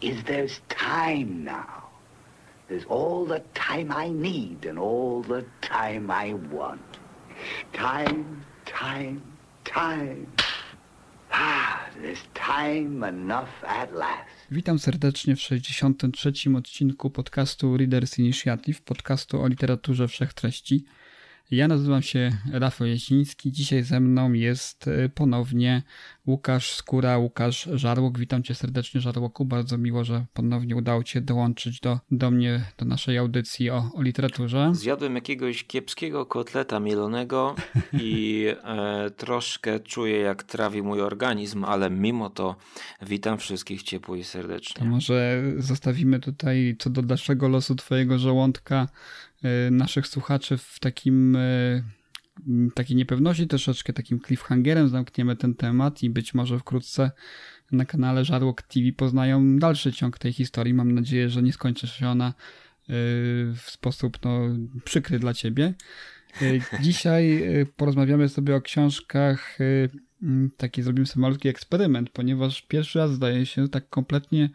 is there's time now. There's all the time I need and all the time I want. Time, time, time. Ah, there's time enough at last. Witam serdecznie w 63. odcinku podcastu Readers Initiative, podcastu o literaturze wszechtreści. Ja nazywam się Rafał Jasiński. Dzisiaj ze mną jest e, ponownie Łukasz Skóra, Łukasz Żarłok. Witam cię serdecznie, Żarłoku. Bardzo miło, że ponownie udało ci się dołączyć do, do mnie, do naszej audycji o, o literaturze. Zjadłem jakiegoś kiepskiego kotleta mielonego i e, troszkę czuję, jak trawi mój organizm, ale mimo to witam wszystkich ciepło i serdecznie. To może zostawimy tutaj co do dalszego losu twojego żołądka naszych słuchaczy w takim e, takiej niepewności, troszeczkę takim cliffhangerem zamkniemy ten temat i być może wkrótce na kanale Żarłok TV poznają dalszy ciąg tej historii. Mam nadzieję, że nie skończy się ona e, w sposób no, przykry dla ciebie. Dzisiaj porozmawiamy sobie o książkach, taki zrobimy sobie malutki eksperyment, ponieważ pierwszy raz zdaje się tak kompletnie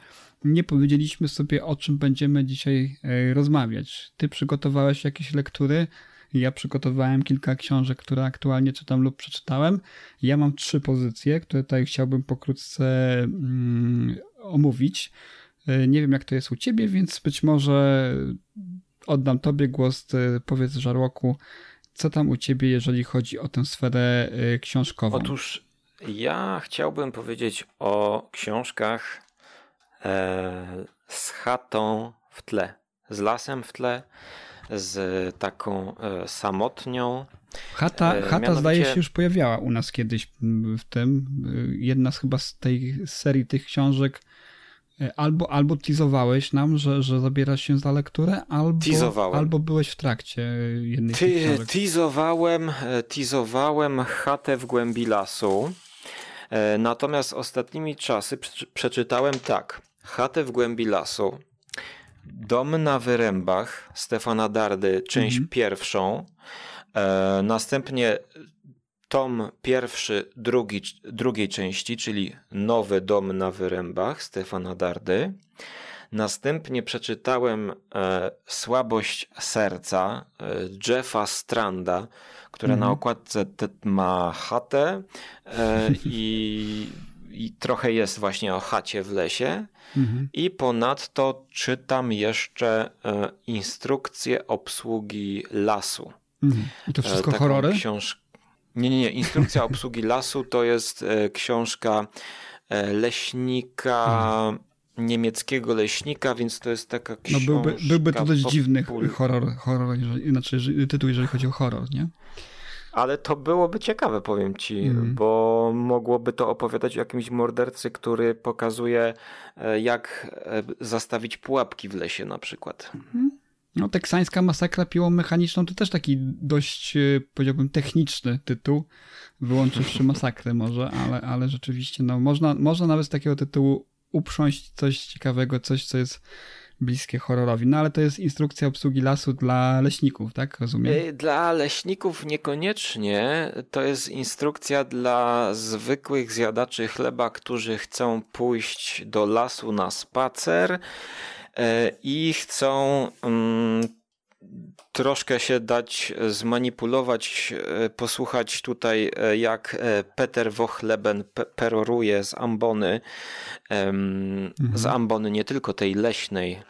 nie powiedzieliśmy sobie, o czym będziemy dzisiaj e, rozmawiać. Ty przygotowałeś jakieś lektury, ja przygotowałem kilka książek, które aktualnie czytam lub przeczytałem. Ja mam trzy pozycje, które tutaj chciałbym pokrótce mm, omówić. E, nie wiem, jak to jest u ciebie, więc być może oddam tobie głos. E, powiedz, Żarłoku, co tam u ciebie, jeżeli chodzi o tę sferę książkową? Otóż ja chciałbym powiedzieć o książkach E, z chatą w tle, z lasem w tle, z taką e, samotnią. Chata, e, chata Mianowicie... zdaje się już pojawiała u nas kiedyś w tym. Jedna z chyba z tej serii tych książek albo, albo teasowałeś nam, że, że zabierasz się za lekturę, albo, albo byłeś w trakcie jednej Ty. Teasowałem, teasowałem chatę w głębi lasu. Natomiast ostatnimi czasy przeczytałem tak. Chatę w głębi lasu, Dom na wyrębach Stefana Dardy, część mhm. pierwszą, e, następnie tom pierwszy drugi, drugiej części, czyli Nowy Dom na wyrębach Stefana Dardy. Następnie przeczytałem e, Słabość serca e, Jeffa Stranda, która na mhm. okładce ma chatę e, i i trochę jest właśnie o chacie w lesie. Mhm. I ponadto czytam jeszcze e, instrukcję obsługi lasu. Mhm. I to wszystko e, horrory? Książ... Nie, nie, nie. Instrukcja obsługi lasu to jest e, książka e, leśnika. Mhm. Niemieckiego leśnika, więc to jest taka książka. No byłby, byłby to dość dziwny horror, horror znaczy tytuł, jeżeli chodzi o horror, nie? Ale to byłoby ciekawe, powiem ci, mm. bo mogłoby to opowiadać o jakimś mordercy, który pokazuje, e, jak e, zastawić pułapki w lesie na przykład. Mm. No, teksańska masakra piłą mechaniczną to też taki dość, e, powiedziałbym, techniczny tytuł, wyłączywszy masakrę może, ale, ale rzeczywiście, no, można, można nawet z takiego tytułu uprząść coś ciekawego, coś, co jest bliskie horrorowi. No ale to jest instrukcja obsługi lasu dla leśników, tak? Rozumiem? Y, dla leśników niekoniecznie. To jest instrukcja dla zwykłych zjadaczy chleba, którzy chcą pójść do lasu na spacer y, i chcą mm, troszkę się dać zmanipulować, e, posłuchać tutaj, e, jak e, Peter Wochleben peroruje z ambony, mhm. z ambony nie tylko tej leśnej,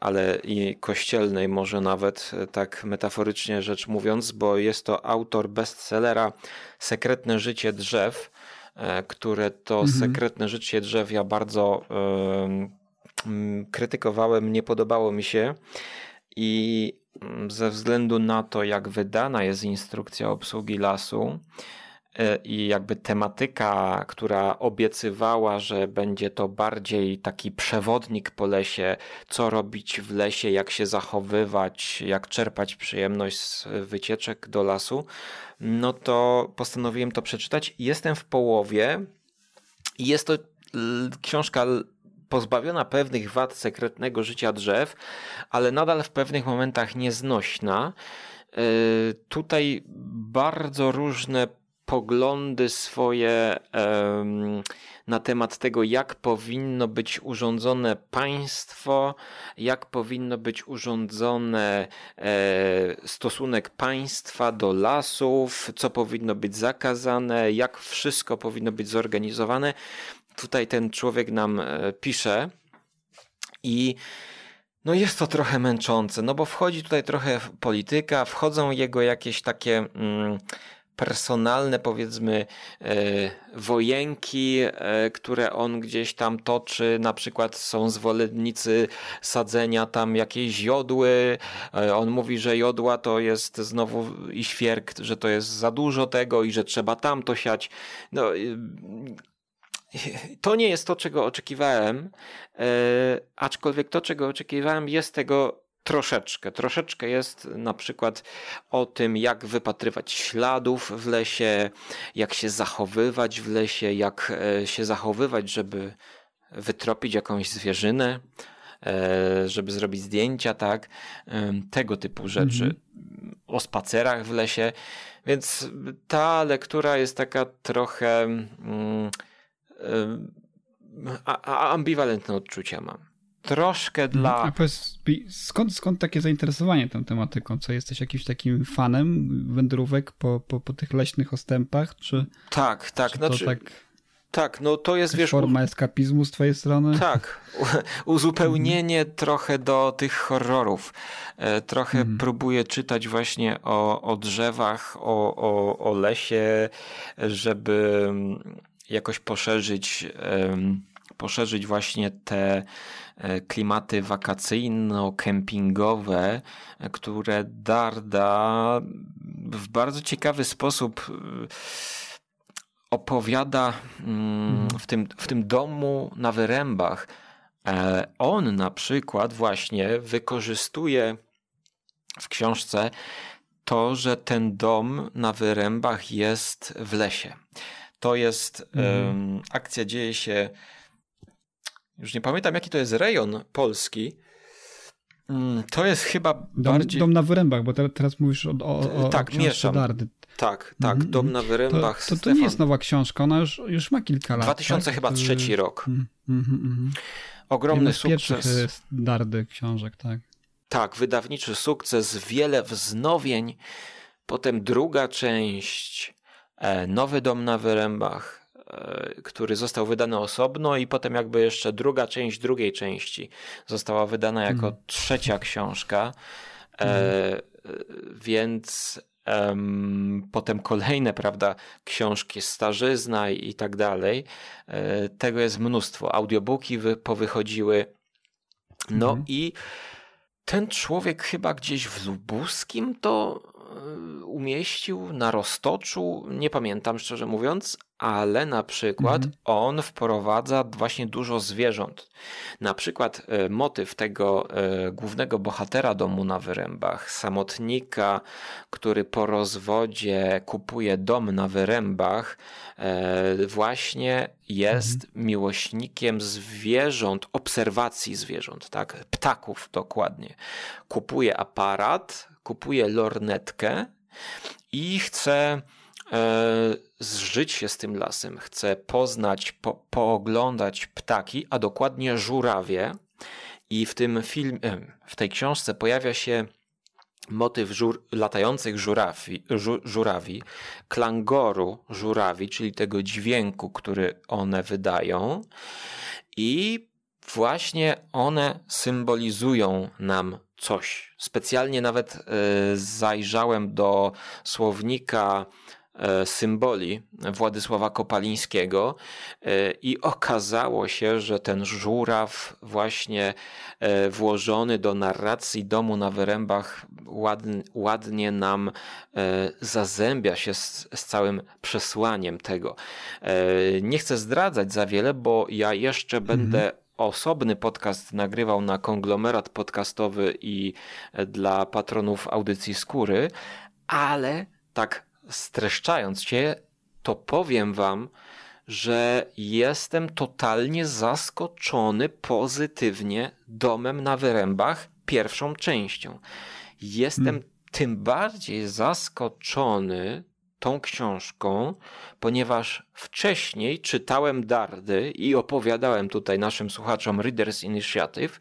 ale i kościelnej, może nawet tak metaforycznie rzecz mówiąc, bo jest to autor bestsellera Sekretne życie drzew, które to mhm. sekretne życie drzew ja bardzo krytykowałem, nie podobało mi się. I mm, ze względu na to, jak wydana jest instrukcja obsługi lasu, e, i jakby tematyka, która obiecywała, że będzie to bardziej taki przewodnik po lesie, co robić w lesie, jak się zachowywać, jak czerpać przyjemność z wycieczek do lasu, no to postanowiłem to przeczytać. Jestem w połowie jest to książka pozbawiona pewnych wad sekretnego życia drzew, ale nadal w pewnych momentach nieznośna. E, tutaj bardzo różne poglądy swoje na temat tego, jak powinno być urządzone państwo, jak powinno być urządzony e, stosunek państwa do lasów, co powinno być zakazane, jak wszystko powinno być zorganizowane. Tutaj ten człowiek nam e, pisze i no jest to trochę męczące, no bo wchodzi tutaj trochę polityka, wchodzą jego jakieś takie mm, personalne, powiedzmy, e, wojenki, e, które on gdzieś tam toczy. Na przykład są zwolennicy sadzenia tam jakiejś jodły. On mówi, że jodła to jest znowu i świerk, że to jest za dużo tego i że trzeba tam to siać. No, to nie jest to, czego oczekiwałem, e, aczkolwiek to, czego oczekiwałem, jest tego troszeczkę. Troszeczkę jest na przykład o tym, jak wypatrywać śladów w lesie, jak się zachowywać w lesie, jak e, się zachowywać, żeby wytropić jakąś zwierzynę, e, żeby zrobić zdjęcia, tak? Tego typu rzeczy. Mhm. O spacerach w lesie. Więc ta lektura jest taka trochę. Mm, a, a ambiwalentne odczucia mam. Troszkę dla. A powiedz, skąd, skąd takie zainteresowanie tą tematyką? Co jesteś jakimś takim fanem wędrówek po, po, po tych leśnych ostępach? Czy, tak, tak. Czy znaczy, tak, tak, no to jest wiesz. Forma eskapizmu z twojej strony? Tak. uzupełnienie mhm. trochę do tych horrorów. E, trochę mhm. próbuję czytać właśnie o, o drzewach, o, o, o lesie, żeby jakoś poszerzyć, poszerzyć właśnie te e, klimaty wakacyjno-kempingowe, które Darda w bardzo ciekawy sposób e, opowiada mm, mhm. w tym, w tym domu na wyrębach. E, on na przykład właśnie wykorzystuje w książce to, że ten dom na wyrębach jest w lesie. To jest mhm. um, akcja, dzieje się. Już nie pamiętam, jaki to jest rejon polski. Mm, to jest chyba dom, bardziej. Dom na wyrębach, bo teraz mówisz o, o, o tak, mieszam. Dardy. Tak, tak, mm, Dom na wyrębach. To, to, to nie jest nowa książka, ona już, już ma kilka lat. 2000 tak? chyba trzeci rok. Mm, mm, Ogromny Jeden sukces. Z e, Dardy książek, tak. Tak, wydawniczy sukces, wiele wznowień. Potem druga część, nowy dom na wyrębach, e, który został wydany osobno i potem jakby jeszcze druga część drugiej części została wydana jako mm. trzecia książka. Mm. Więc potem kolejne, prawda, książki Starzyzna i, tak dalej. Tego jest mnóstwo. Audiobooki wy, powychodziły. No mm. i ten człowiek chyba gdzieś w Lubuskim to E, umieścił na roztoczu, nie pamiętam szczerze mówiąc, ale na przykład mhm. on wprowadza właśnie dużo zwierząt. Na przykład e, motyw tego e, głównego bohatera domu na wyrębach, samotnika, który po rozwodzie kupuje dom na wyrębach, właśnie jest mhm. miłośnikiem zwierząt, obserwacji zwierząt, tak? Ptaków dokładnie. Kupuje aparat, kupuje lornetkę i chce e, zżyć się z tym lasem, chce poznać, po, pooglądać ptaki, a dokładnie żurawie. I w tym film, e, w tej książce pojawia się motyw żur, latających żurawi, żu, żurawi, klangoru żurawi, czyli tego dźwięku, który one wydają. I właśnie one symbolizują nam coś. Specjalnie nawet e, zajrzałem do słownika e, symboli Władysława Kopalińskiego e, i okazało się, że ten żuraw właśnie włożony do narracji domu na Wyrębach ładnie, ładnie nam zazębia się z, z całym przesłaniem tego. Nie chcę zdradzać za wiele, bo ja jeszcze będę mhm osobny podcast nagrywał na konglomerat podcastowy i dla patronów audycji skóry, ale tak streszczając cię, to powiem wam, że jestem totalnie zaskoczony pozytywnie domem na wyrębach pierwszą częścią. Jestem hmm. tym bardziej zaskoczony tą książką, ponieważ wcześniej czytałem Dardy i opowiadałem tutaj naszym słuchaczom Readers Initiative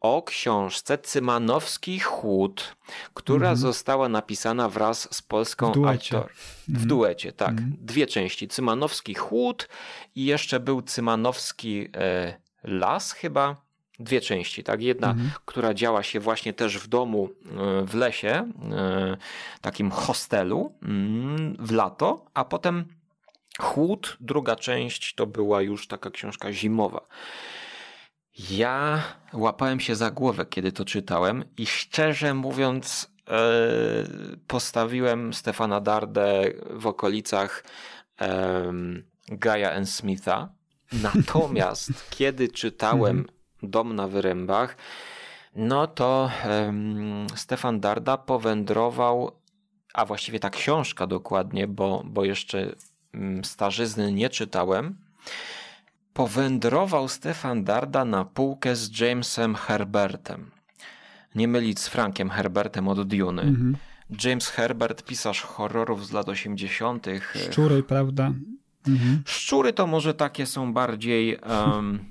o książce Cymanowski Chłód, która mm -hmm. została napisana wraz z polską w autor. W duecie, tak. Mm -hmm. Dwie części. Cymanowski Chłód i jeszcze był Cymanowski e, Las chyba. Dwie części, tak? Jedna, mhm. która działa się właśnie też w domu e, w lesie, e, takim hostelu mm, w lato, a potem Chłód, druga część to była już taka książka zimowa. Ja łapałem się za głowę, kiedy to czytałem i szczerze mówiąc e, postawiłem Stefana Dardę w okolicach Gaia and Smitha. Natomiast kiedy czytałem. Dom na Wyrębach, no to Stefan Darda powędrował, a właściwie ta książka dokładnie, bo, bo jeszcze mm, starzyzny nie czytałem, powędrował Stefan Darda na półkę z Jamesem Herbertem. Nie mylić z Frankiem Herbertem od Dune. Mhm. James Herbert, pisarz horrorów z lat 80. Szczury, prawda? Mhm. Szczury to może takie są bardziej um,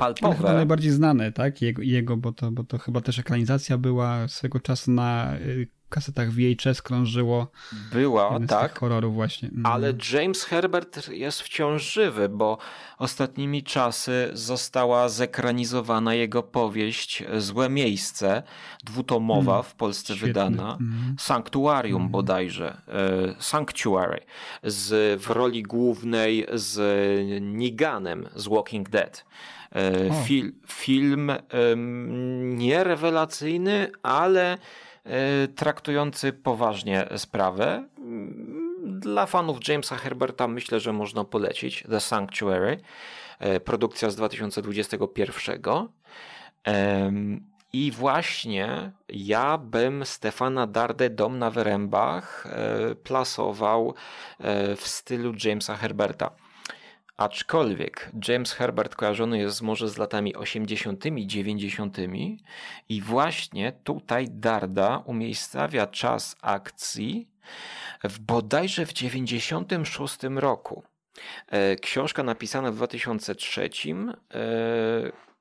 palpowe. chyba najbardziej znane, tak? Jego, jego bo, to, bo to chyba też ekranizacja była swego czasu na y, kasetach VHS krążyło. Była, tak. właśnie. Mhm. Ale James Herbert jest wciąż żywy, bo ostatnimi czasy została zekranizowana jego powieść Złe Miejsce, dwutomowa mm, w Polsce świetny. wydana. Mm. Sanctuarium mm. bodajże. E, Sanctuary. Z, w roli głównej z Niganem z Walking Dead. E, fil, film nierewelacyjny, ale E, traktujący poważnie sprawę. Dla fanów Jamesa Herberta myślę, że można polecić The Sanctuary, e, produkcja z 2021. I właśnie ja bym Stefana Dardę Dom na Wyrębach plasował w stylu Jamesa Herberta. Aczkolwiek James Herbert kojarzony jest może z latami 80., 90. i właśnie tutaj Darda umiejscawia czas akcji w bodajże w 96 roku. E, książka napisana w 2003, e,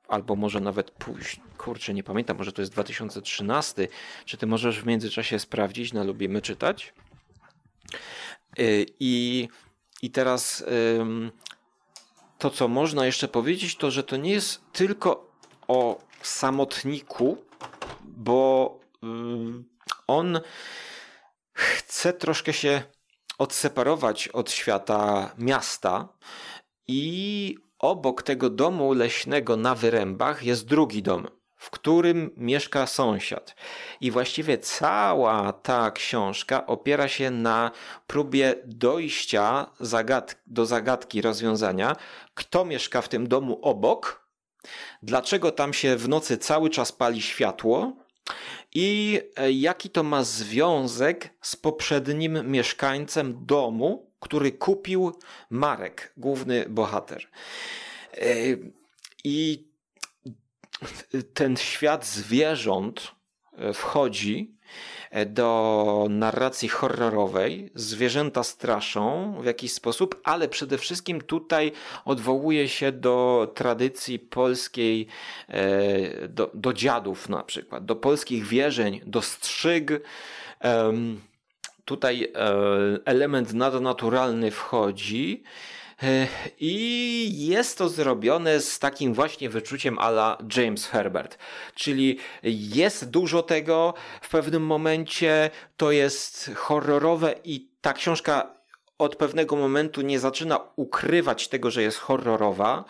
albo może nawet później, kurczę, nie pamiętam, może to jest 2013. Czy ty możesz w międzyczasie sprawdzić? No, lubimy czytać. E, I, i teraz to, co można jeszcze powiedzieć, to że to nie jest tylko o samotniku, bo y, on chce troszkę się odseparować od świata miasta i obok tego domu leśnego na wyrębach jest drugi dom w którym mieszka sąsiad. I właściwie cała ta książka opiera się na próbie dojścia zagad do zagadki rozwiązania, kto mieszka w tym domu obok, dlaczego tam się w nocy cały czas pali światło i e, jaki to ma związek z poprzednim mieszkańcem domu, który kupił Marek, główny bohater. E, I ten świat zwierząt e, wchodzi e, do narracji horrorowej. Zwierzęta straszą w jakiś sposób, ale przede wszystkim tutaj odwołuje się do tradycji polskiej, e, do, do dziadów na przykład, do polskich wierzeń, do strzyg. Tutaj element nadnaturalny wchodzi. I jest to zrobione z takim właśnie wyczuciem ala James Herbert. Czyli jest dużo tego w pewnym momencie, to jest horrorowe i ta książka od pewnego momentu nie zaczyna ukrywać tego, że jest horrorowa.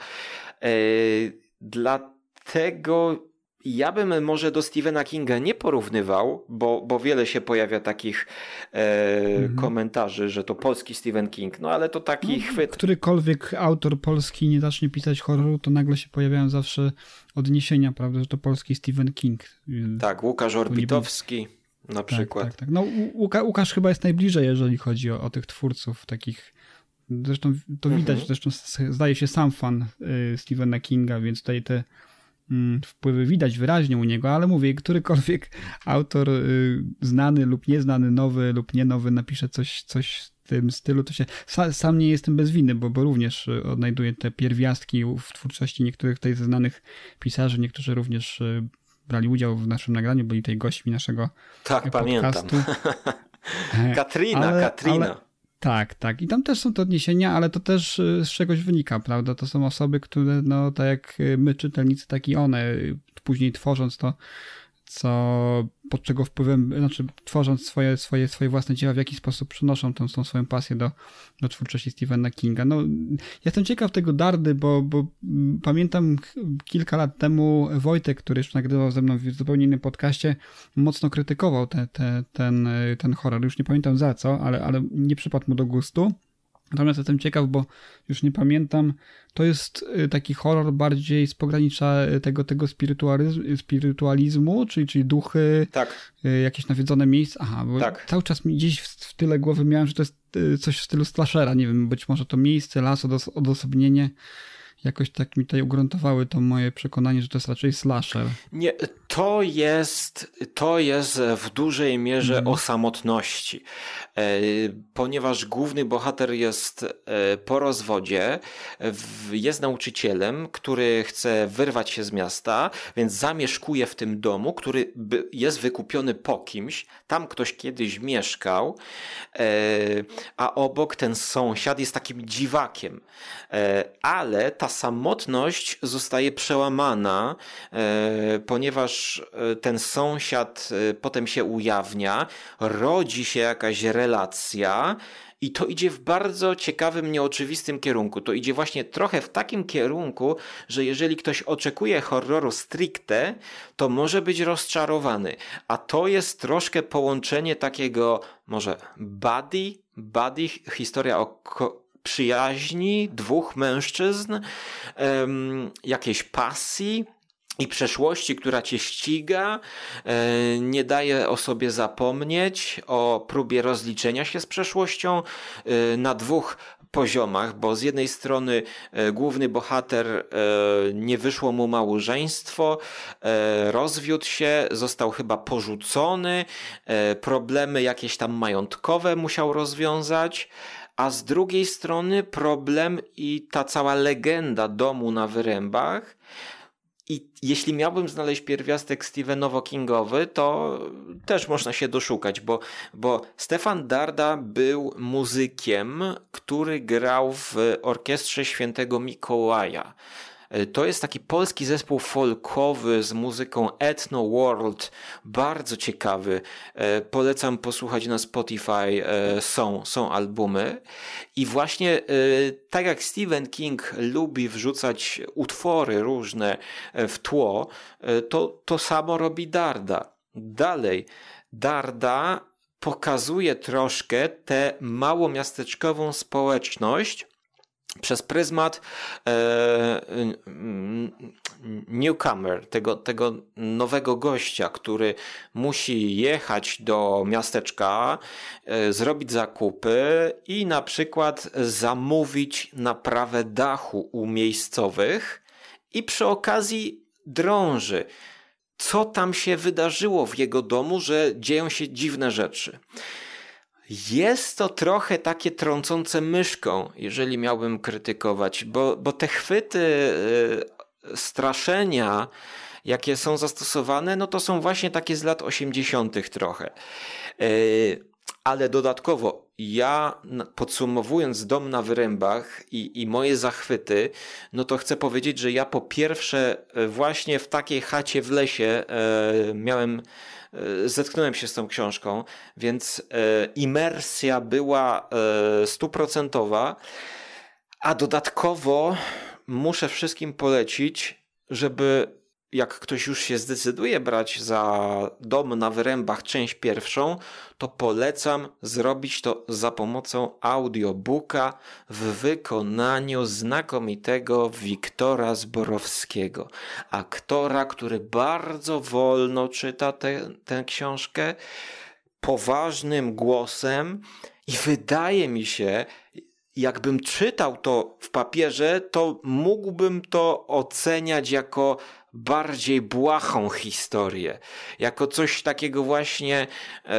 Dlatego ja bym może do Stephena Kinga nie porównywał, bo, bo wiele się pojawia takich e, mhm. komentarzy, że to polski Stephen King, no ale to taki no, chwyt. Którykolwiek autor polski nie zacznie pisać horroru, to nagle się pojawiają zawsze odniesienia, prawda, że to polski Stephen King. Tak, Łukasz Orbitowski na tak, przykład. Tak, tak. No Łuka, Łukasz chyba jest najbliżej, jeżeli chodzi o, o tych twórców takich Zresztą to widać, mhm. zresztą zdaje się sam fan y, Stephena Kinga, więc tutaj te wpływy widać wyraźnie u niego, ale mówię, którykolwiek autor y, znany lub nieznany, nowy lub nie nowy napisze coś, coś w tym stylu, to się sam nie jestem bez winy, bo, bo również y, odnajduję te pierwiastki w twórczości niektórych tutaj znanych pisarzy, niektórzy również y, brali udział w naszym nagraniu, byli tutaj gośćmi naszego tak, podcastu. pamiętam. Katrina, ale, Katrina. Ale, tak, tak. I tam też są te odniesienia, ale to też y, z czegoś wynika, prawda? To są osoby, które, no tak jak my, czytelnicy, tak i one, później tworząc to, co, pod czego wpływem, znaczy tworząc swoje, swoje, swoje własne dzieła, w jaki sposób przynoszą tą, tą swoją pasję do, do twórczości Stephena Kinga. No, jestem ciekaw tego Dardy, bo, bo pamiętam kilka lat temu Wojtek, który już nagrywał ze mną w zupełnie innym podcaście, mocno krytykował te, te, ten, ten horror. Już nie pamiętam za co, ale, ale nie przypadł mu do gustu. Natomiast jestem ciekaw, bo już nie pamiętam, to jest y, taki horror bardziej z pogranicza y, tego, tego spirytualizmu, czyli, czyli duchy, tak. Y, jakieś nawiedzone miejsca. Aha, bo tak. cały czas mi gdzieś w tyle głowy miałem, że to jest coś w stylu slashera, nie wiem, być może to miejsce, las, odosobnienie jakoś tak mi tutaj ugruntowały to moje przekonanie, że to jest raczej slasher. Nie, to jest, to jest w dużej mierze mm. o samotności, e, ponieważ główny bohater jest e, po rozwodzie, jest nauczycielem, który chce wyrwać się z miasta, więc zamieszkuje w tym domu, który jest wykupiony po kimś, tam ktoś kiedyś mieszkał, e, a obok ten sąsiad jest takim dziwakiem, ale ta samotność zostaje przełamana, ponieważ E, ten sąsiad e, potem się ujawnia, rodzi się jakaś relacja, i to idzie w bardzo ciekawym, nieoczywistym kierunku. To idzie właśnie trochę w takim kierunku, że jeżeli ktoś oczekuje horroru stricte, to może być rozczarowany. A to jest troszkę połączenie takiego, może buddy, buddy, historia o przyjaźni dwóch mężczyzn, jakiejś pasji, i przeszłości, która cię ściga, e, nie daje o sobie zapomnieć, o próbie rozliczenia się z przeszłością e, na dwóch poziomach, bo z jednej strony e, główny bohater nie wyszło mu małżeństwo, rozwiódł się, został chyba porzucony, problemy jakieś tam majątkowe musiał rozwiązać, a z drugiej strony problem i ta cała legenda domu na wyrębach, i jeśli miałbym znaleźć pierwiastek Stephenowo-Kingowy, to też można się doszukać, bo, bo Stefan Darda był muzykiem, który grał w orkiestrze świętego Mikołaja. E, to jest taki polski zespół folkowy z muzyką Ethno World, bardzo ciekawy. E, polecam posłuchać na Spotify, e, są, są albumy. I właśnie tak jak Stephen King lubi wrzucać utwory różne w tło, to, to samo robi Darda. Dalej, Darda pokazuje troszkę tę małomiasteczkową społeczność, przez pryzmat e, newcomer, tego, tego nowego gościa, który musi jechać do miasteczka, e, zrobić zakupy i na przykład zamówić naprawę dachu u miejscowych i przy okazji drąży. Co tam się wydarzyło w jego domu, że dzieją się dziwne rzeczy. Jest to trochę takie trącące myszką, jeżeli miałbym krytykować, bo, bo te chwyty y, straszenia, jakie są zastosowane, no to są właśnie takie z lat 80. trochę. Y, ale dodatkowo ja podsumowując Dom na Wyrębach i, i moje zachwyty, no to chcę powiedzieć, że ja po pierwsze e, właśnie w takiej chacie w lesie miałem zetknąłem się z tą książką, więc e, imersja była e, stuprocentowa, a dodatkowo muszę wszystkim polecić, żeby jak ktoś już się zdecyduje brać za dom na wyrębach część pierwszą, to polecam zrobić to za pomocą audiobooka w wykonaniu znakomitego Wiktora Zborowskiego. Aktora, który bardzo wolno czyta tę książkę, poważnym głosem i wydaje mi się, jakbym czytał to w papierze, to mógłbym to oceniać jako bardziej błahą historię, jako coś takiego właśnie e,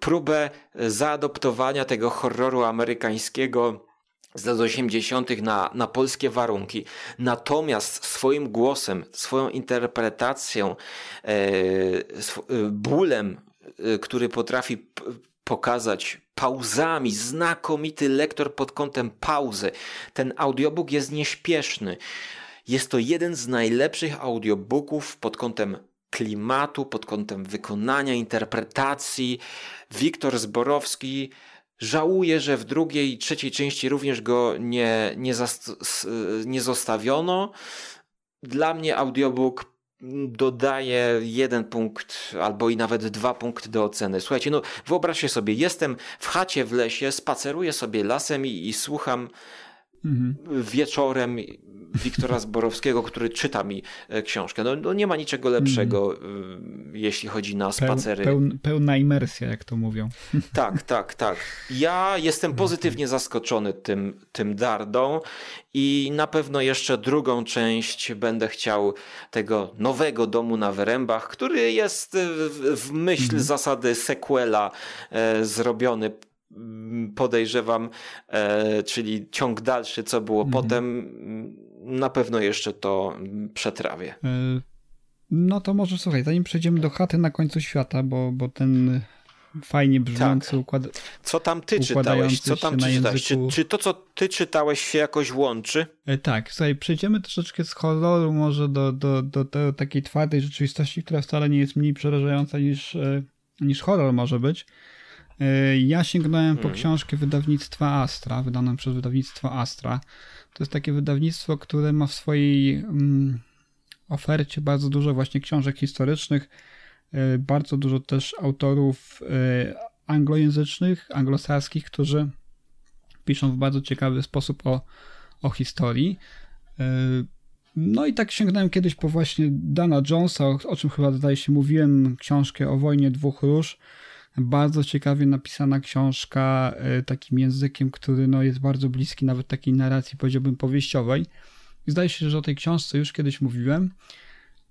próbę zaadoptowania tego horroru amerykańskiego z lat 80. Na, na polskie warunki. Natomiast swoim głosem, swoją interpretacją, e, sw bólem, e, który potrafi pokazać pauzami, znakomity lektor pod kątem pauzy. Ten audiobook jest nieśpieszny. Jest to jeden z najlepszych audiobooków pod kątem klimatu, pod kątem wykonania, interpretacji. Wiktor Zborowski żałuje, że w drugiej i trzeciej części również go nie, nie, nie zostawiono. Dla mnie audiobook dodaje jeden punkt albo i nawet dwa punkty do oceny. Słuchajcie, no wyobraźcie sobie, jestem w chacie w lesie, spaceruję sobie lasem i, i słucham mhm. wieczorem Wiktora Zborowskiego, który czyta mi e, książkę. No, no nie ma niczego lepszego, mm. jeśli chodzi na spacery. Peł, pełna imersja, jak to mówią. Tak, tak, tak. Ja jestem pozytywnie zaskoczony tym, tym Dardą i na pewno jeszcze drugą część będę chciał tego nowego domu na Wyrębach, który jest w, w myśl mhm. zasady sequela e, zrobiony Mm, podejrzewam, e, czyli ciąg dalszy, co było mhm. potem, mm, na pewno jeszcze to przetrawię. E, no to może słuchaj, zanim przejdziemy do chaty na końcu świata, bo, bo ten fajnie brzmiący tak. układ. Co tam ty czytałeś? Co tam ty czytałeś? Czy, czy, to, co ty czytałeś, się jakoś łączy? E, tak, słuchaj, przejdziemy troszeczkę z horroru może do, do, do, do takiej twardej rzeczywistości, która wcale nie jest mniej przerażająca niż, niż horror może być. E, ja sięgnąłem po hmm. książkę wydawnictwa Astra, wydaną przez wydawnictwo Astra. To jest takie wydawnictwo, które ma w swojej mm, ofercie bardzo dużo właśnie książek historycznych, e, bardzo dużo też autorów e, anglojęzycznych, anglosaskich, którzy piszą w bardzo ciekawy sposób o, o historii. No i tak sięgnąłem kiedyś po właśnie Dana Jonesa, o, o czym chyba zdaje się mówiłem, książkę o wojnie dwóch róż. Bardzo ciekawie napisana książka e, takim językiem, który no, jest bardzo bliski nawet takiej narracji, powiedziałbym, powieściowej. Zdaje się, że o tej książce już kiedyś mówiłem.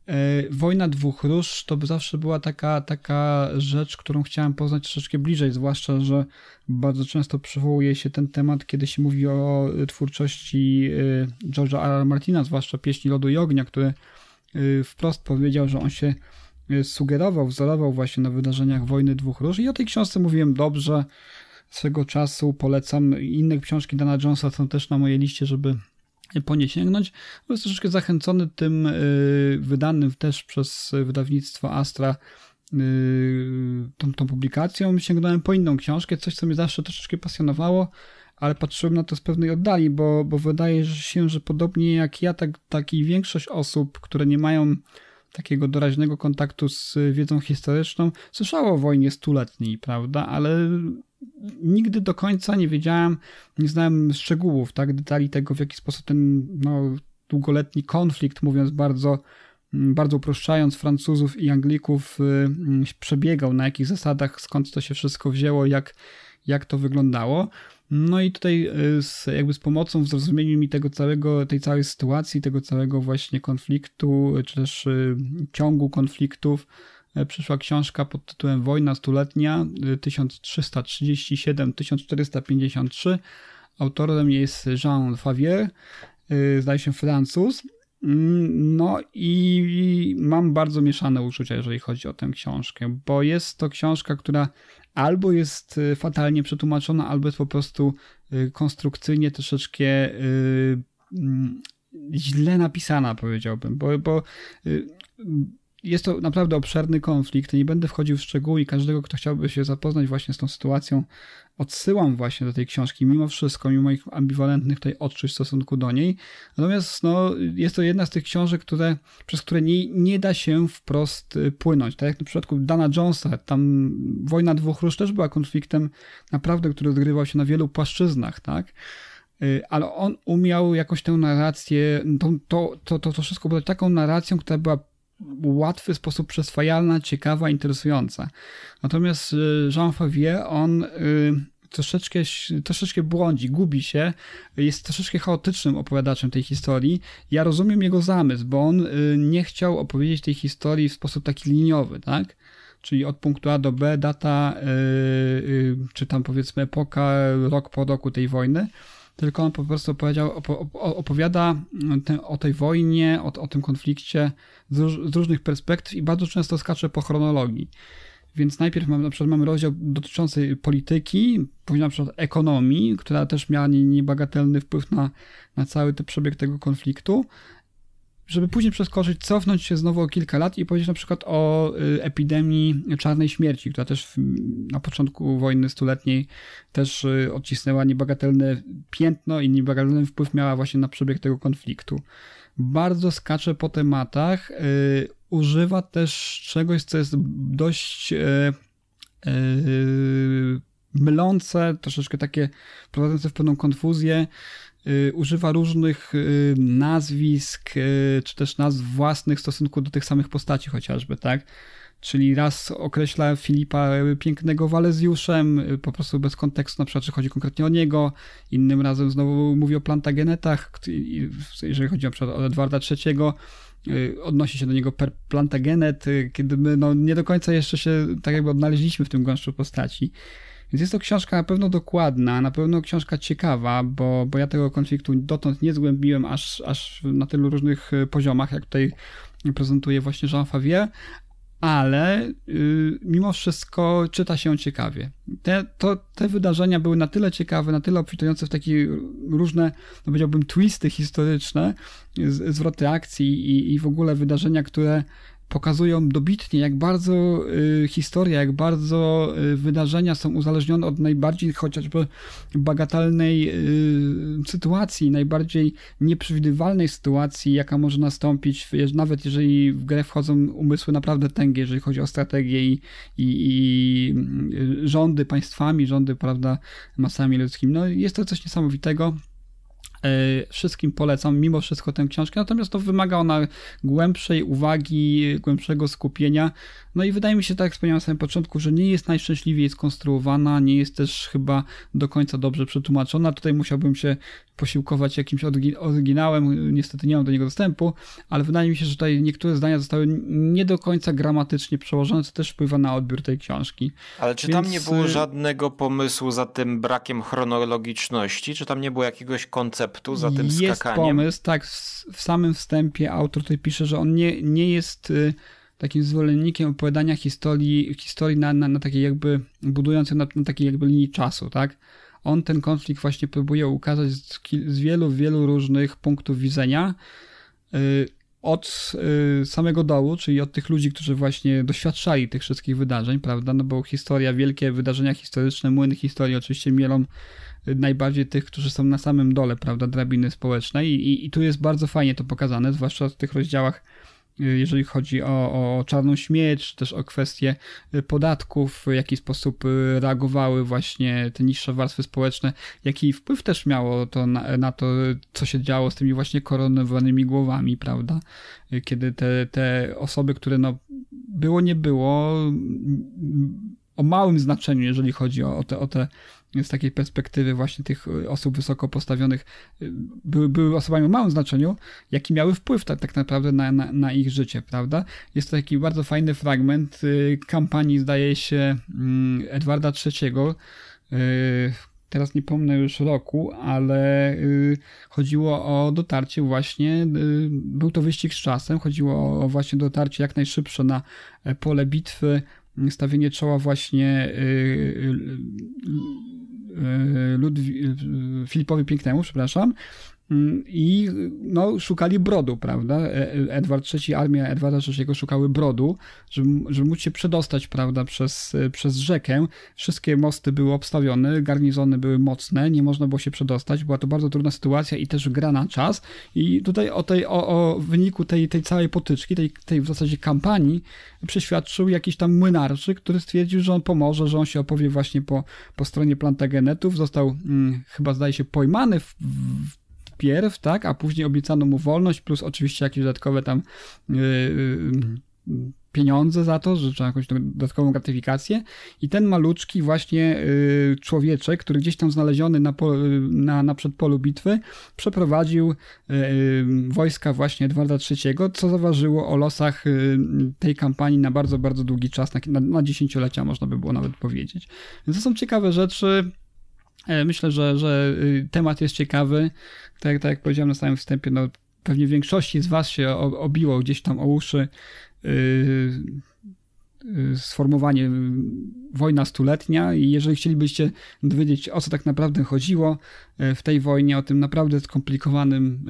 E, Wojna dwóch róż to zawsze była taka, taka rzecz, którą chciałem poznać troszeczkę bliżej, zwłaszcza, że bardzo często przywołuje się ten temat, kiedy się mówi o twórczości e, George'a R. R. Martina, zwłaszcza Pieśni Lodu i Ognia, który wprost powiedział, że on się sugerował, wzorował właśnie na wydarzeniach Wojny Dwóch Róż i o tej książce mówiłem dobrze, swego czasu polecam. Inne książki Dana Jonesa są też na mojej liście, żeby po nie sięgnąć. Byłem troszeczkę zachęcony tym y, wydanym też przez wydawnictwo Astra y, tą, tą publikacją. Sięgnąłem po inną książkę, coś co mnie zawsze troszeczkę pasjonowało, ale patrzyłem na to z pewnej oddali, bo, bo wydaje się, że podobnie jak ja, tak, tak i większość osób, które nie mają takiego doraźnego kontaktu z wiedzą historyczną, słyszało o wojnie stuletniej, prawda, ale nigdy do końca nie wiedziałem, nie znałem szczegółów, tak, detali tego, w jaki sposób ten no, długoletni konflikt, mówiąc bardzo, bardzo uproszczając Francuzów i Anglików, y, przebiegał, na jakich zasadach, skąd to się wszystko wzięło, jak, jak to wyglądało. No i tutaj y, z, jakby z pomocą w zrozumieniu mi tego całego, tej całej sytuacji, tego całego właśnie konfliktu, czy też y, ciągu konfliktów, przyszła książka pod tytułem Wojna stuletnia 1337-1453. Autorem jest Jean Favier, zdaje się Francuz. Mm, no i mam bardzo mieszane uczucia, jeżeli chodzi o tę książkę, bo jest to książka, która albo jest fatalnie przetłumaczona, albo jest po prostu konstrukcyjnie troszeczkę mm, źle napisana, powiedziałbym, bo, bo jest to naprawdę obszerny konflikt. Nie będę wchodził w szczegóły i każdego, kto chciałby się zapoznać właśnie z tą sytuacją, odsyłam właśnie do tej książki, mimo wszystko, mimo moich ambiwalentnych tutaj odczuć w stosunku do niej. Natomiast no, jest to jedna z tych książek, które, przez które nie, nie da się wprost y, płynąć. Tak jak na przypadku Dana Jonesa, tam Wojna Dwóch Róż też była konfliktem naprawdę, który odgrywał się na wielu płaszczyznach, tak? Y, ale on umiał jakoś tę narrację, to, to, to, to, to wszystko było taką narracją, która była łatwy sposób przyswajalna, ciekawa, interesująca. Natomiast y, Jean Favier, on y, troszeczkę, troszeczkę błądzi, gubi się, jest troszeczkę chaotycznym opowiadaczem tej historii. Ja rozumiem jego zamysł, bo on y, nie chciał opowiedzieć tej historii w sposób taki liniowy, tak? Czyli od punktu A do B, data, czy tam powiedzmy epoka, rok po roku tej wojny tylko on po prostu opowiada te, o tej wojnie, o, o tym konflikcie z, róż, z, różnych perspektyw i bardzo często skacze po chronologii. Więc najpierw mamy, na przykład mamy rozdział dotyczący polityki, później na przykład ekonomii, która też miała niebagatelny wpływ na, na cały ten przebieg tego konfliktu, żeby później przeskoczyć, cofnąć się znowu o kilka lat i powiedzieć na przykład o y, epidemii czarnej śmierci, która też na początku wojny stuletniej też y, odcisnęła niebagatelne piętno i niebagatelny wpływ miała właśnie na przebieg tego konfliktu. Bardzo skacze po tematach, y, używa też czegoś, co jest dość mylące, troszeczkę takie prowadzące w pewną konfuzję, używa różnych y, nazwisk, y, czy też nazw własnych w stosunku do tych samych postaci chociażby, tak? Czyli raz określa Filipa Pięknego Walezjuszem, po prostu bez kontekstu, na przykład, czy chodzi konkretnie o niego. Innym razem znowu mówi o Plantagenetach, jeżeli chodzi na przykład o Edwarda III, odnosi się do niego per Plantagenet, kiedy my no, nie do końca jeszcze się tak jakby odnaleźliśmy w tym gąszczu postaci. Więc jest to książka na pewno dokładna, na pewno książka ciekawa, bo, bo ja tego konfliktu dotąd nie zgłębiłem aż, aż na tylu różnych e, poziomach, jak tutaj prezentuje właśnie Jean Favier, ale yy, mimo wszystko czyta się ciekawie. Te, to, te wydarzenia były na tyle ciekawe, na tyle obfitujące w takie różne, no powiedziałbym, twisty historyczne, z, zwroty akcji i, i w ogóle wydarzenia, które pokazują dobitnie, jak bardzo y, historia, jak bardzo y, wydarzenia są uzależnione od najbardziej chociażby bagatelnej y, sytuacji, najbardziej nieprzewidywalnej sytuacji, jaka może nastąpić, nawet jeżeli w grę wchodzą umysły naprawdę tęgie, jeżeli chodzi o strategię i, i, i rządy państwami, rządy, prawda, masami ludzkimi. No, jest to coś niesamowitego. E, wszystkim polecam mimo wszystko tę książkę, natomiast to wymaga ona głębszej uwagi, głębszego skupienia. No i wydaje mi się, tak jak wspomniałem na samym początku, że nie jest najszczęśliwiej skonstruowana, nie jest też chyba do końca dobrze przetłumaczona. Tutaj musiałbym się posiłkować jakimś oryginałem, niestety nie mam do niego dostępu, ale wydaje mi się, że tutaj niektóre zdania zostały nie do końca gramatycznie przełożone, co też wpływa na odbiór tej książki. Ale czy Więc... tam nie było y, żadnego pomysłu za tym brakiem chronologiczności? Czy tam nie było jakiegoś konceptu za tym jest skakaniem? Jest pomysł, tak. W samym wstępie autor tutaj pisze, że on nie, nie jest y, takim zwolennikiem opowiadania historii, historii na, na, na takiej jakby, budującej na, na takiej jakby linii czasu, tak? on ten konflikt właśnie próbuje ukazać z, z wielu, wielu różnych punktów widzenia. Od y, samego dołu, czyli od tych ludzi, którzy właśnie doświadczali tych wszystkich wydarzeń, prawda? No bo historia, wielkie wydarzenia historyczne, młyny historii oczywiście mielą y, najbardziej tych, którzy są na samym dole, prawda, drabiny społecznej i, i, i tu jest bardzo fajnie to pokazane, zwłaszcza w tych rozdziałach jeżeli chodzi o, o czarną śmierć, też o kwestie y, podatków, w jaki sposób y, reagowały właśnie te niższe warstwy społeczne, jaki wpływ też miało to na, na to, co się działo z tymi właśnie koronowanymi głowami, prawda? Y, kiedy te, te osoby, które no było, nie było, o małym znaczeniu, jeżeli chodzi o, o te, o te z takiej perspektywy właśnie tych y, osób wysoko postawionych y, były, były osobami o małym znaczeniu, jaki miały wpływ tak, tak naprawdę na, na, na, ich życie, prawda? Jest to taki bardzo fajny fragment y, kampanii, zdaje się, mm, Edwarda III, teraz nie pomnę już roku, ale chodziło o dotarcie właśnie, był to wyścig z czasem, chodziło o właśnie dotarcie jak najszybsze na e, pole bitwy stawienie czoła właśnie Ludwi Filipowi Pięknemu, przepraszam, i no, szukali brodu, prawda? E, e, Edward III, armia Edwarda III szukały brodu, żeby, żeby móc się przedostać, prawda, przez, e, przez rzekę. Wszystkie mosty były obstawione, garnizony były mocne, nie można było się przedostać. Była to bardzo trudna sytuacja i też gra na czas. I tutaj o, tej, o, o wyniku tej, tej całej potyczki, tej, tej w zasadzie kampanii, przeświadczył jakiś tam młynarczy, który stwierdził, że on pomoże, że on się opowie właśnie po, po stronie Plantagenetów. Został hmm, chyba, zdaje się, pojmany w, w pierw, tak, a później obiecano mu wolność, plus oczywiście jakieś dodatkowe tam yy, yy, pieniądze za to, że trzeba jakąś dodatkową gratyfikację. I ten maluczki właśnie yy, człowieczek, który gdzieś tam znaleziony na, na, na przedpolu bitwy, przeprowadził wojska właśnie Edwarda III, co zaważyło o losach tej kampanii na bardzo, bardzo długi czas, na, na dziesięciolecia można by było nawet powiedzieć. Więc to są ciekawe rzeczy, myślę, że, że y, temat jest ciekawy. Tak, tak jak powiedziałem na samym wstępie, no, pewnie większości z Was się obiło gdzieś tam o uszy yy, yy, sformułowanie wojna stuletnia i jeżeli chcielibyście dowiedzieć o co tak naprawdę chodziło y, w tej wojnie, o tym naprawdę skomplikowanym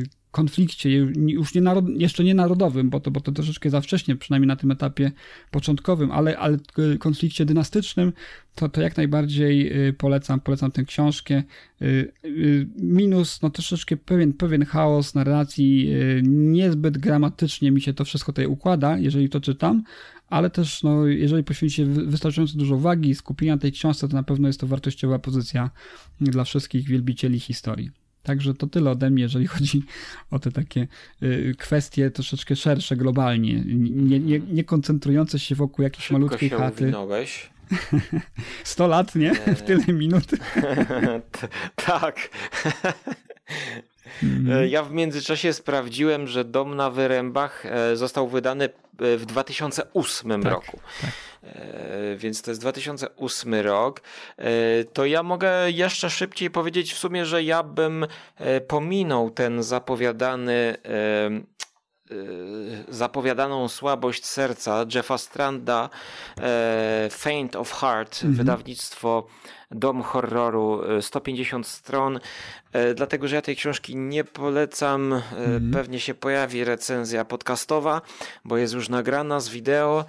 yy, konflikcie, już nie narod, jeszcze nie narodowym, bo to, bo to troszeczkę za wcześnie, przynajmniej na tym etapie początkowym, ale, ale konflikcie dynastycznym, to, to jak najbardziej y, polecam, polecam tę książkę. Y, y, minus, no troszeczkę pewien, pewien chaos narracji, niezbyt gramatycznie mi się to wszystko tutaj układa, jeżeli to czytam, ale też, no, jeżeli poświęcicie wystarczająco dużo uwagi skupienia tej książce, to na pewno jest to wartościowa pozycja dla wszystkich wielbicieli historii. Także to tyle ode mnie, jeżeli chodzi o te takie y, kwestie troszeczkę szersze globalnie, nie, nie, nie koncentrujące się wokół jakiejś Szybko malutkiej się chaty. Uwinąłeś. 100 lat, nie? W tyle minut. tak. Mhm. Ja w międzyczasie sprawdziłem, że Dom na Wyrębach e, został wydany e, w 2008 tak, roku. Tak. E, więc to jest 2008 rok. To ja mogę jeszcze szybciej powiedzieć w sumie, że ja bym pominął ten zapowiadany zapowiadaną słabość serca Jeffa Stranda Faint of Heart, mhm. wydawnictwo Dom Horroru, 150 e, stron, e, dlatego że ja tej książki nie polecam. Mm. Pewnie się pojawi recenzja podcastowa, bo jest już nagrana z wideo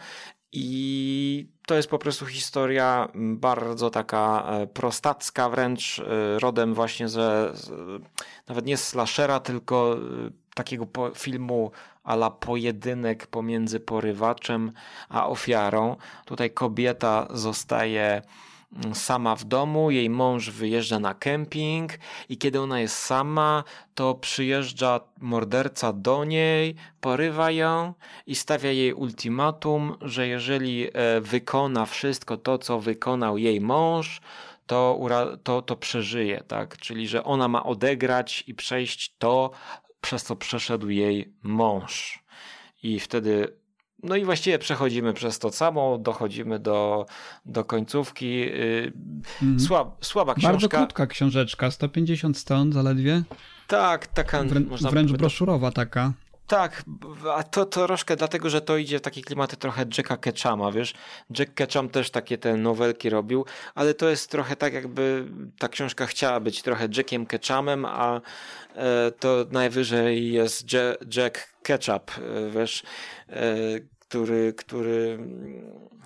i to jest po prostu historia bardzo taka prostacka, wręcz rodem właśnie ze, nawet nie slashera, tylko takiego filmu ala pojedynek pomiędzy porywaczem a ofiarą. Tutaj kobieta zostaje sama w domu, jej mąż wyjeżdża na kemping i kiedy ona jest sama, to przyjeżdża morderca do niej, porywa ją i stawia jej ultimatum, że jeżeli e, wykona wszystko to, co wykonał jej mąż, to, to, to przeżyje, tak? Czyli, że ona ma odegrać i przejść to, przez co przeszedł jej mąż. I wtedy no i właściwie przechodzimy przez to samo, dochodzimy do, do końcówki. Mm. Słab, słaba książka. Bardzo krótka książeczka, 150 stron zaledwie. Tak, taka. Wrę, można wręcz broszurowa taka. Tak, a to, to troszkę dlatego, że to idzie w takie klimaty trochę Jacka Ketchama, wiesz. Jack Ketchum też takie te nowelki robił, ale to jest trochę tak jakby ta książka chciała być trochę Jackiem Ketchumem, a e, to najwyżej jest Jack Ketchup, e, wiesz, e, który, który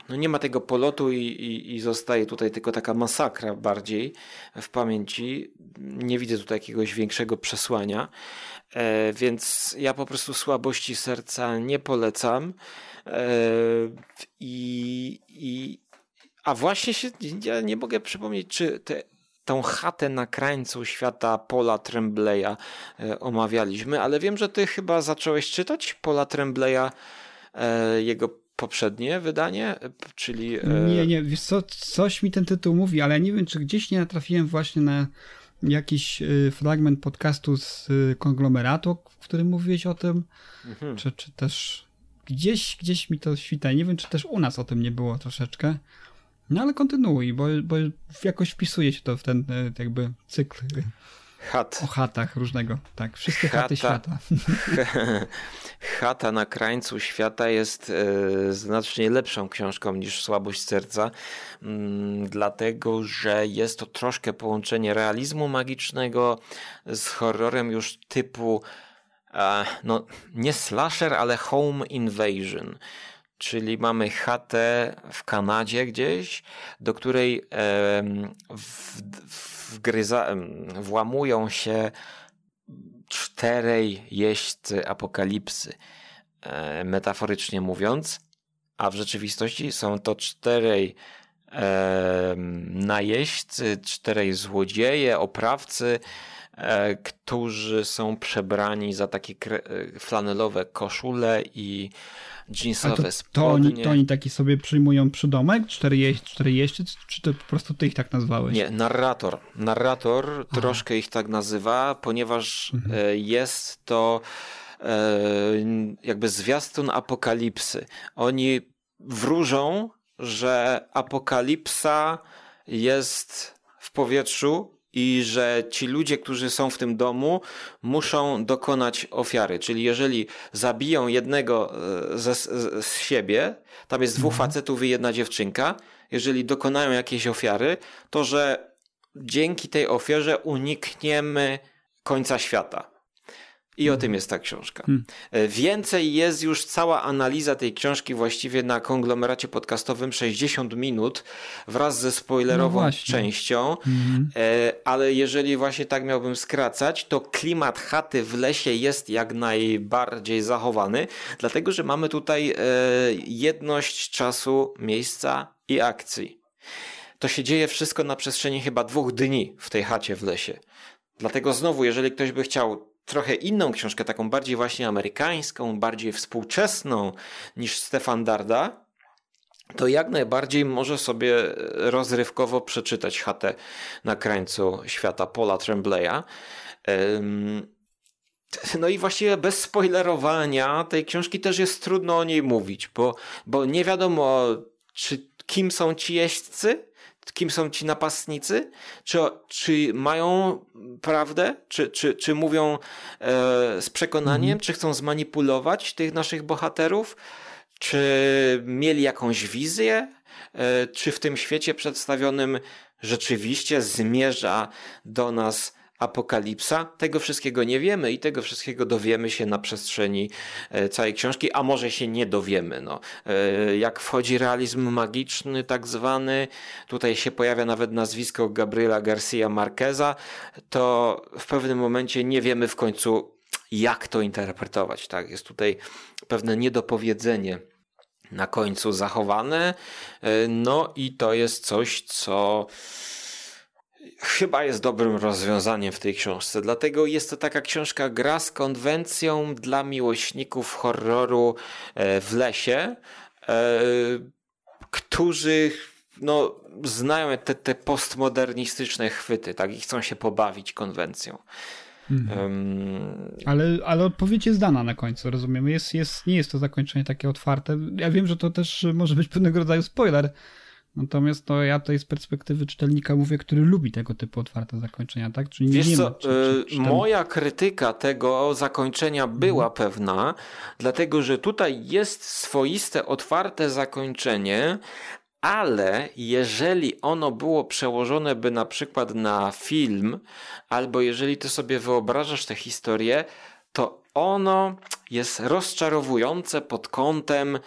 no nie ma tego polotu i, i, i zostaje tutaj tylko taka masakra bardziej w pamięci. Nie widzę tutaj jakiegoś większego przesłania. E, więc ja po prostu słabości serca nie polecam. E, I, i, a właśnie się, ja nie mogę przypomnieć, czy te, tą chatę na krańcu świata Paula Trembleya e, omawialiśmy, ale wiem, że ty chyba zacząłeś czytać Paula Trembleya, jego poprzednie wydanie, czyli... Nie, nie, wiesz co, coś mi ten tytuł mówi, ale nie wiem, czy gdzieś nie natrafiłem właśnie na jakiś y, fragment podcastu z y, konglomeratu, w którym mówiłeś o tym, mhm. czy, czy też gdzieś, gdzieś mi to świta. Nie wiem, czy też u nas o tym nie było troszeczkę. No ale kontynuuj, bo, bo jakoś wpisuje się to w ten y, jakby cykl Chat. O chatach różnego. Tak, wszystkie Chata. chaty świata. Chata na krańcu świata jest e, znacznie lepszą książką niż Słabość serca, mm, dlatego że jest to troszkę połączenie realizmu magicznego z horrorem już typu e, no nie slasher, ale home invasion. Czyli mamy chatę w Kanadzie gdzieś, do której em, w, wgryza, włamują się czterej jeźdźcy apokalipsy, e, metaforycznie mówiąc, a w rzeczywistości są to czterej e, najeźdźcy, czterej złodzieje, oprawcy, którzy są przebrani za takie e, flanelowe koszule i jeansowe to, to, spodnie. oni, to oni taki sobie przyjmują przydomek? Cztery, jeź, cztery jeźdźcy? Czy to po prostu ty ich tak nazwałeś? Nie, narrator. Narrator troszkę ich tak nazywa, ponieważ e, jest to e, jakby zwiastun apokalipsy. Oni wróżą, że apokalipsa jest w powietrzu i że ci ludzie, którzy są w tym domu, muszą dokonać ofiary. Czyli jeżeli zabiją jednego e, ze, z, z siebie, tam jest dwóch facetów i jedna dziewczynka, jeżeli dokonają jakiejś ofiary, to że dzięki tej ofierze unikniemy końca świata. I o tym jest ta książka. E, Więcej jest już cała analiza tej książki właściwie na konglomeracie podcastowym 60 minut wraz ze No spoilerową właśnie. częścią. E, Ale jeżeli właśnie tak miałbym skracać, to klimat chaty w lesie jest jak najbardziej zachowany, dlatego że mamy tutaj e, jedność czasu, miejsca i akcji. To się dzieje wszystko na przestrzeni chyba dwóch dni w tej chacie w lesie. Dlatego znowu, jeżeli ktoś by chciał trochę inną książkę, taką bardziej właśnie amerykańską, bardziej współczesną niż Stefan Darda, to jak najbardziej może sobie rozrywkowo przeczytać chatę na krańcu świata Paula Tremblay'a. Ym, No i właściwie bez spoilerowania tej książki też jest trudno o niej mówić, bo, bo nie wiadomo, czy kim są ci jeźdźcy, kim są ci napastnicy, czy, czy mają prawdę, czy, czy, czy mówią e, z przekonaniem, czy chcą zmanipulować tych naszych bohaterów, czy mieli jakąś wizję, e, czy w tym świecie przedstawionym rzeczywiście zmierza do nas apokalipsa. Tego wszystkiego nie wiemy i tego wszystkiego dowiemy się na przestrzeni e, całej książki, a może się nie dowiemy. No. E, Jak wchodzi realizm magiczny, tak zwany, tutaj się pojawia nawet nazwisko Gabriela Garcia Marqueza, to w pewnym momencie nie wiemy w końcu, jak to interpretować. Tak? Jest tutaj pewne niedopowiedzenie na końcu zachowane. E, No i to jest coś, co chyba jest dobrym rozwiązaniem w tej książce. Dlatego jest to taka książka gra z konwencją dla miłośników horroru e, w lesie, e, którzy no, znają te, te postmodernistyczne chwyty tak, i chcą się pobawić konwencją. Em, Ale, ale odpowiedź jest dana na końcu, rozumiemy? Jest, jest, nie jest to zakończenie takie otwarte. Ja wiem, że to też może być pewnego rodzaju spoiler, natomiast to ja tutaj z perspektywy czytelnika mówię, który lubi tego typu otwarte zakończenia, tak? Czyli nie Wiesz wiemy, co, czy, czy, czy moja krytyka tego zakończenia była Mhm. pewna, dlatego że tutaj jest swoiste, otwarte zakończenie, ale jeżeli ono było przełożone by na przykład na film, albo jeżeli ty sobie wyobrażasz tę historię, to ono jest rozczarowujące pod kątem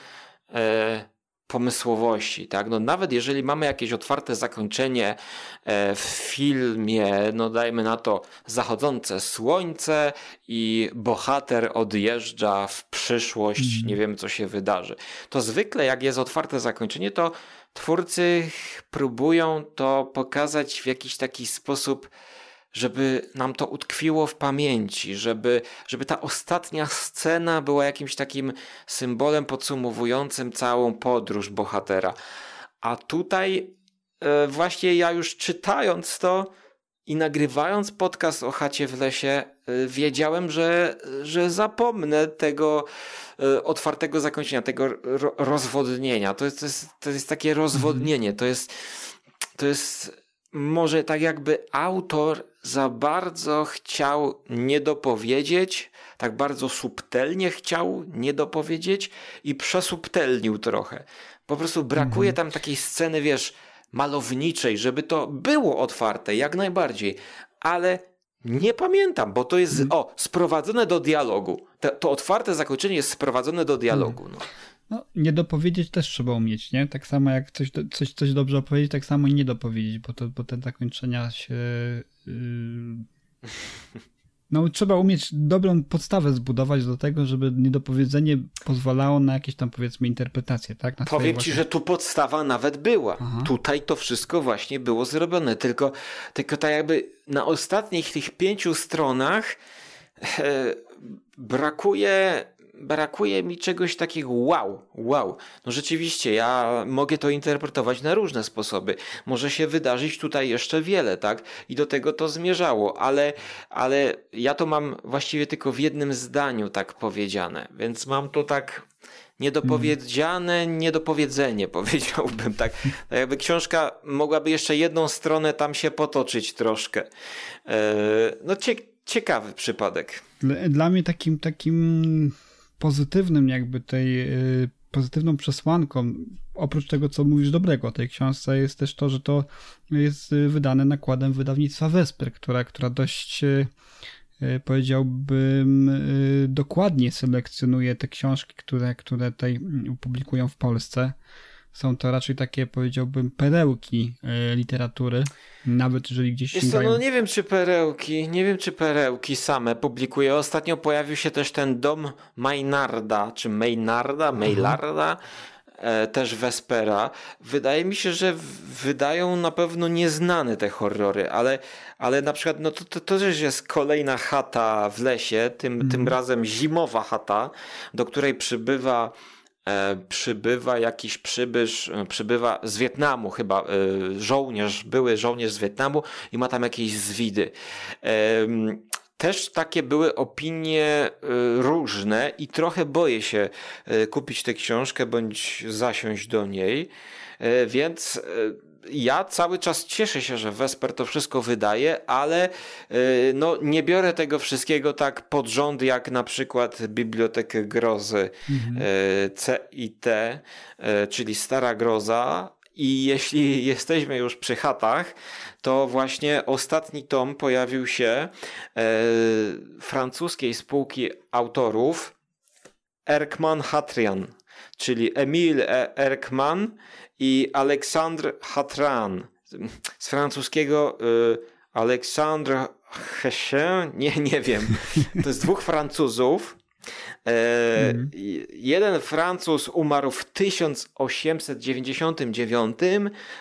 e, pomysłowości, tak? No nawet jeżeli mamy jakieś otwarte zakończenie e, w filmie, no dajmy na to zachodzące słońce i bohater odjeżdża w przyszłość, nie wiemy co się wydarzy. To zwykle jak jest otwarte zakończenie, to twórcy próbują to pokazać w jakiś taki sposób, żeby nam to utkwiło w pamięci, żeby, żeby ta ostatnia scena była jakimś takim symbolem podsumowującym całą podróż bohatera. A tutaj e, właśnie ja już czytając to i nagrywając podcast o chacie w lesie, e, wiedziałem, że, że zapomnę tego e, otwartego zakończenia, tego ro, rozwodnienia. To jest, to, jest, to jest takie rozwodnienie, to jest, to jest może tak jakby autor za bardzo chciał nie dopowiedzieć, tak bardzo subtelnie chciał nie dopowiedzieć i przesubtelnił trochę. Po prostu brakuje tam takiej sceny, wiesz, malowniczej, żeby to było otwarte, jak najbardziej, ale nie pamiętam, bo to jest, o, sprowadzone do dialogu. To, to otwarte zakończenie jest sprowadzone do dialogu. No. No, nie dopowiedzieć też trzeba umieć, nie? Tak samo jak coś, coś, coś dobrze opowiedzieć, tak samo i nie dopowiedzieć, bo, to, bo te zakończenia się... Yy... No, trzeba umieć dobrą podstawę zbudować do tego, żeby niedopowiedzenie pozwalało na jakieś tam, powiedzmy, interpretacje, tak? Na Powiem ci, własne- że tu podstawa nawet była. Aha. Tutaj to wszystko właśnie było zrobione, tylko, tylko tak jakby na ostatnich tych pięciu stronach e, brakuje, brakuje mi czegoś takiego wow, wow. No rzeczywiście, ja mogę to interpretować na różne sposoby. Może się wydarzyć tutaj jeszcze wiele, tak? I do tego to zmierzało, ale, ale ja to mam właściwie tylko w jednym zdaniu tak powiedziane, więc mam to tak niedopowiedziane, niedopowiedzenie powiedziałbym tak. tak. Jakby książka mogłaby jeszcze jedną stronę tam się potoczyć troszkę. E, No cie, ciekawy przypadek. Dla mnie takim, takim pozytywnym jakby tej y, pozytywną przesłanką, oprócz tego, co mówisz dobrego o tej książce, jest też to, że to jest y, wydane nakładem wydawnictwa Wesper, która, która dość y, powiedziałbym dokładnie selekcjonuje te książki, które, które tutaj mm, publikują w Polsce. Są to raczej takie, powiedziałbym, perełki y, literatury, nawet jeżeli gdzieś Wiesz sięgają... no nie wiem czy perełki, nie wiem czy perełki same publikuje. Ostatnio pojawił się też ten dom Maynarda, czy Maynarda, Maynarda, e, też Vespera. Wydaje mi się, że wydają na pewno nieznane te horrory, ale, ale na przykład no to, to, to też jest kolejna chata w lesie, tym, tym razem zimowa chata, do której przybywa e, przybywa jakiś przybysz, e, przybywa z Wietnamu chyba, e, żołnierz, były żołnierz z Wietnamu i ma tam jakieś zwidy. Też takie były opinie e, różne i trochę boję się e, kupić tę książkę bądź zasiąść do niej, E, więc e, ja cały czas cieszę się, że Vesper to wszystko wydaje, ale e, no, nie biorę tego wszystkiego tak pod rząd, jak na przykład Bibliotekę Grozy e, CIT, e, czyli Stara Groza. I jeśli jesteśmy już przy chatach, to właśnie ostatni tom pojawił się e, francuskiej spółki autorów Erkman Hatrian, czyli Emil E. Erkman i Aleksandr Hatran. Z francuskiego y, Aleksandr Hessin, nie, nie wiem. To jest dwóch Francuzów. E, i- Jeden Francuz umarł w 1899,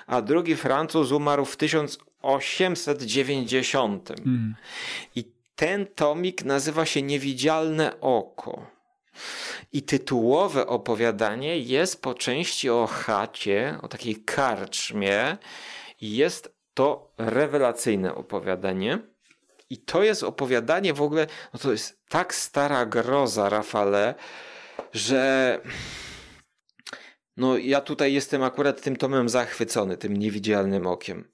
a drugi Francuz umarł w 1890. I ten tomik nazywa się Niewidzialne oko. I tytułowe opowiadanie jest po części o chacie, o takiej karczmie. Jest to rewelacyjne opowiadanie. I to jest opowiadanie w ogóle, no to jest tak stara groza, Rafale, że no ja tutaj jestem akurat tym tomem zachwycony, tym niewidzialnym okiem.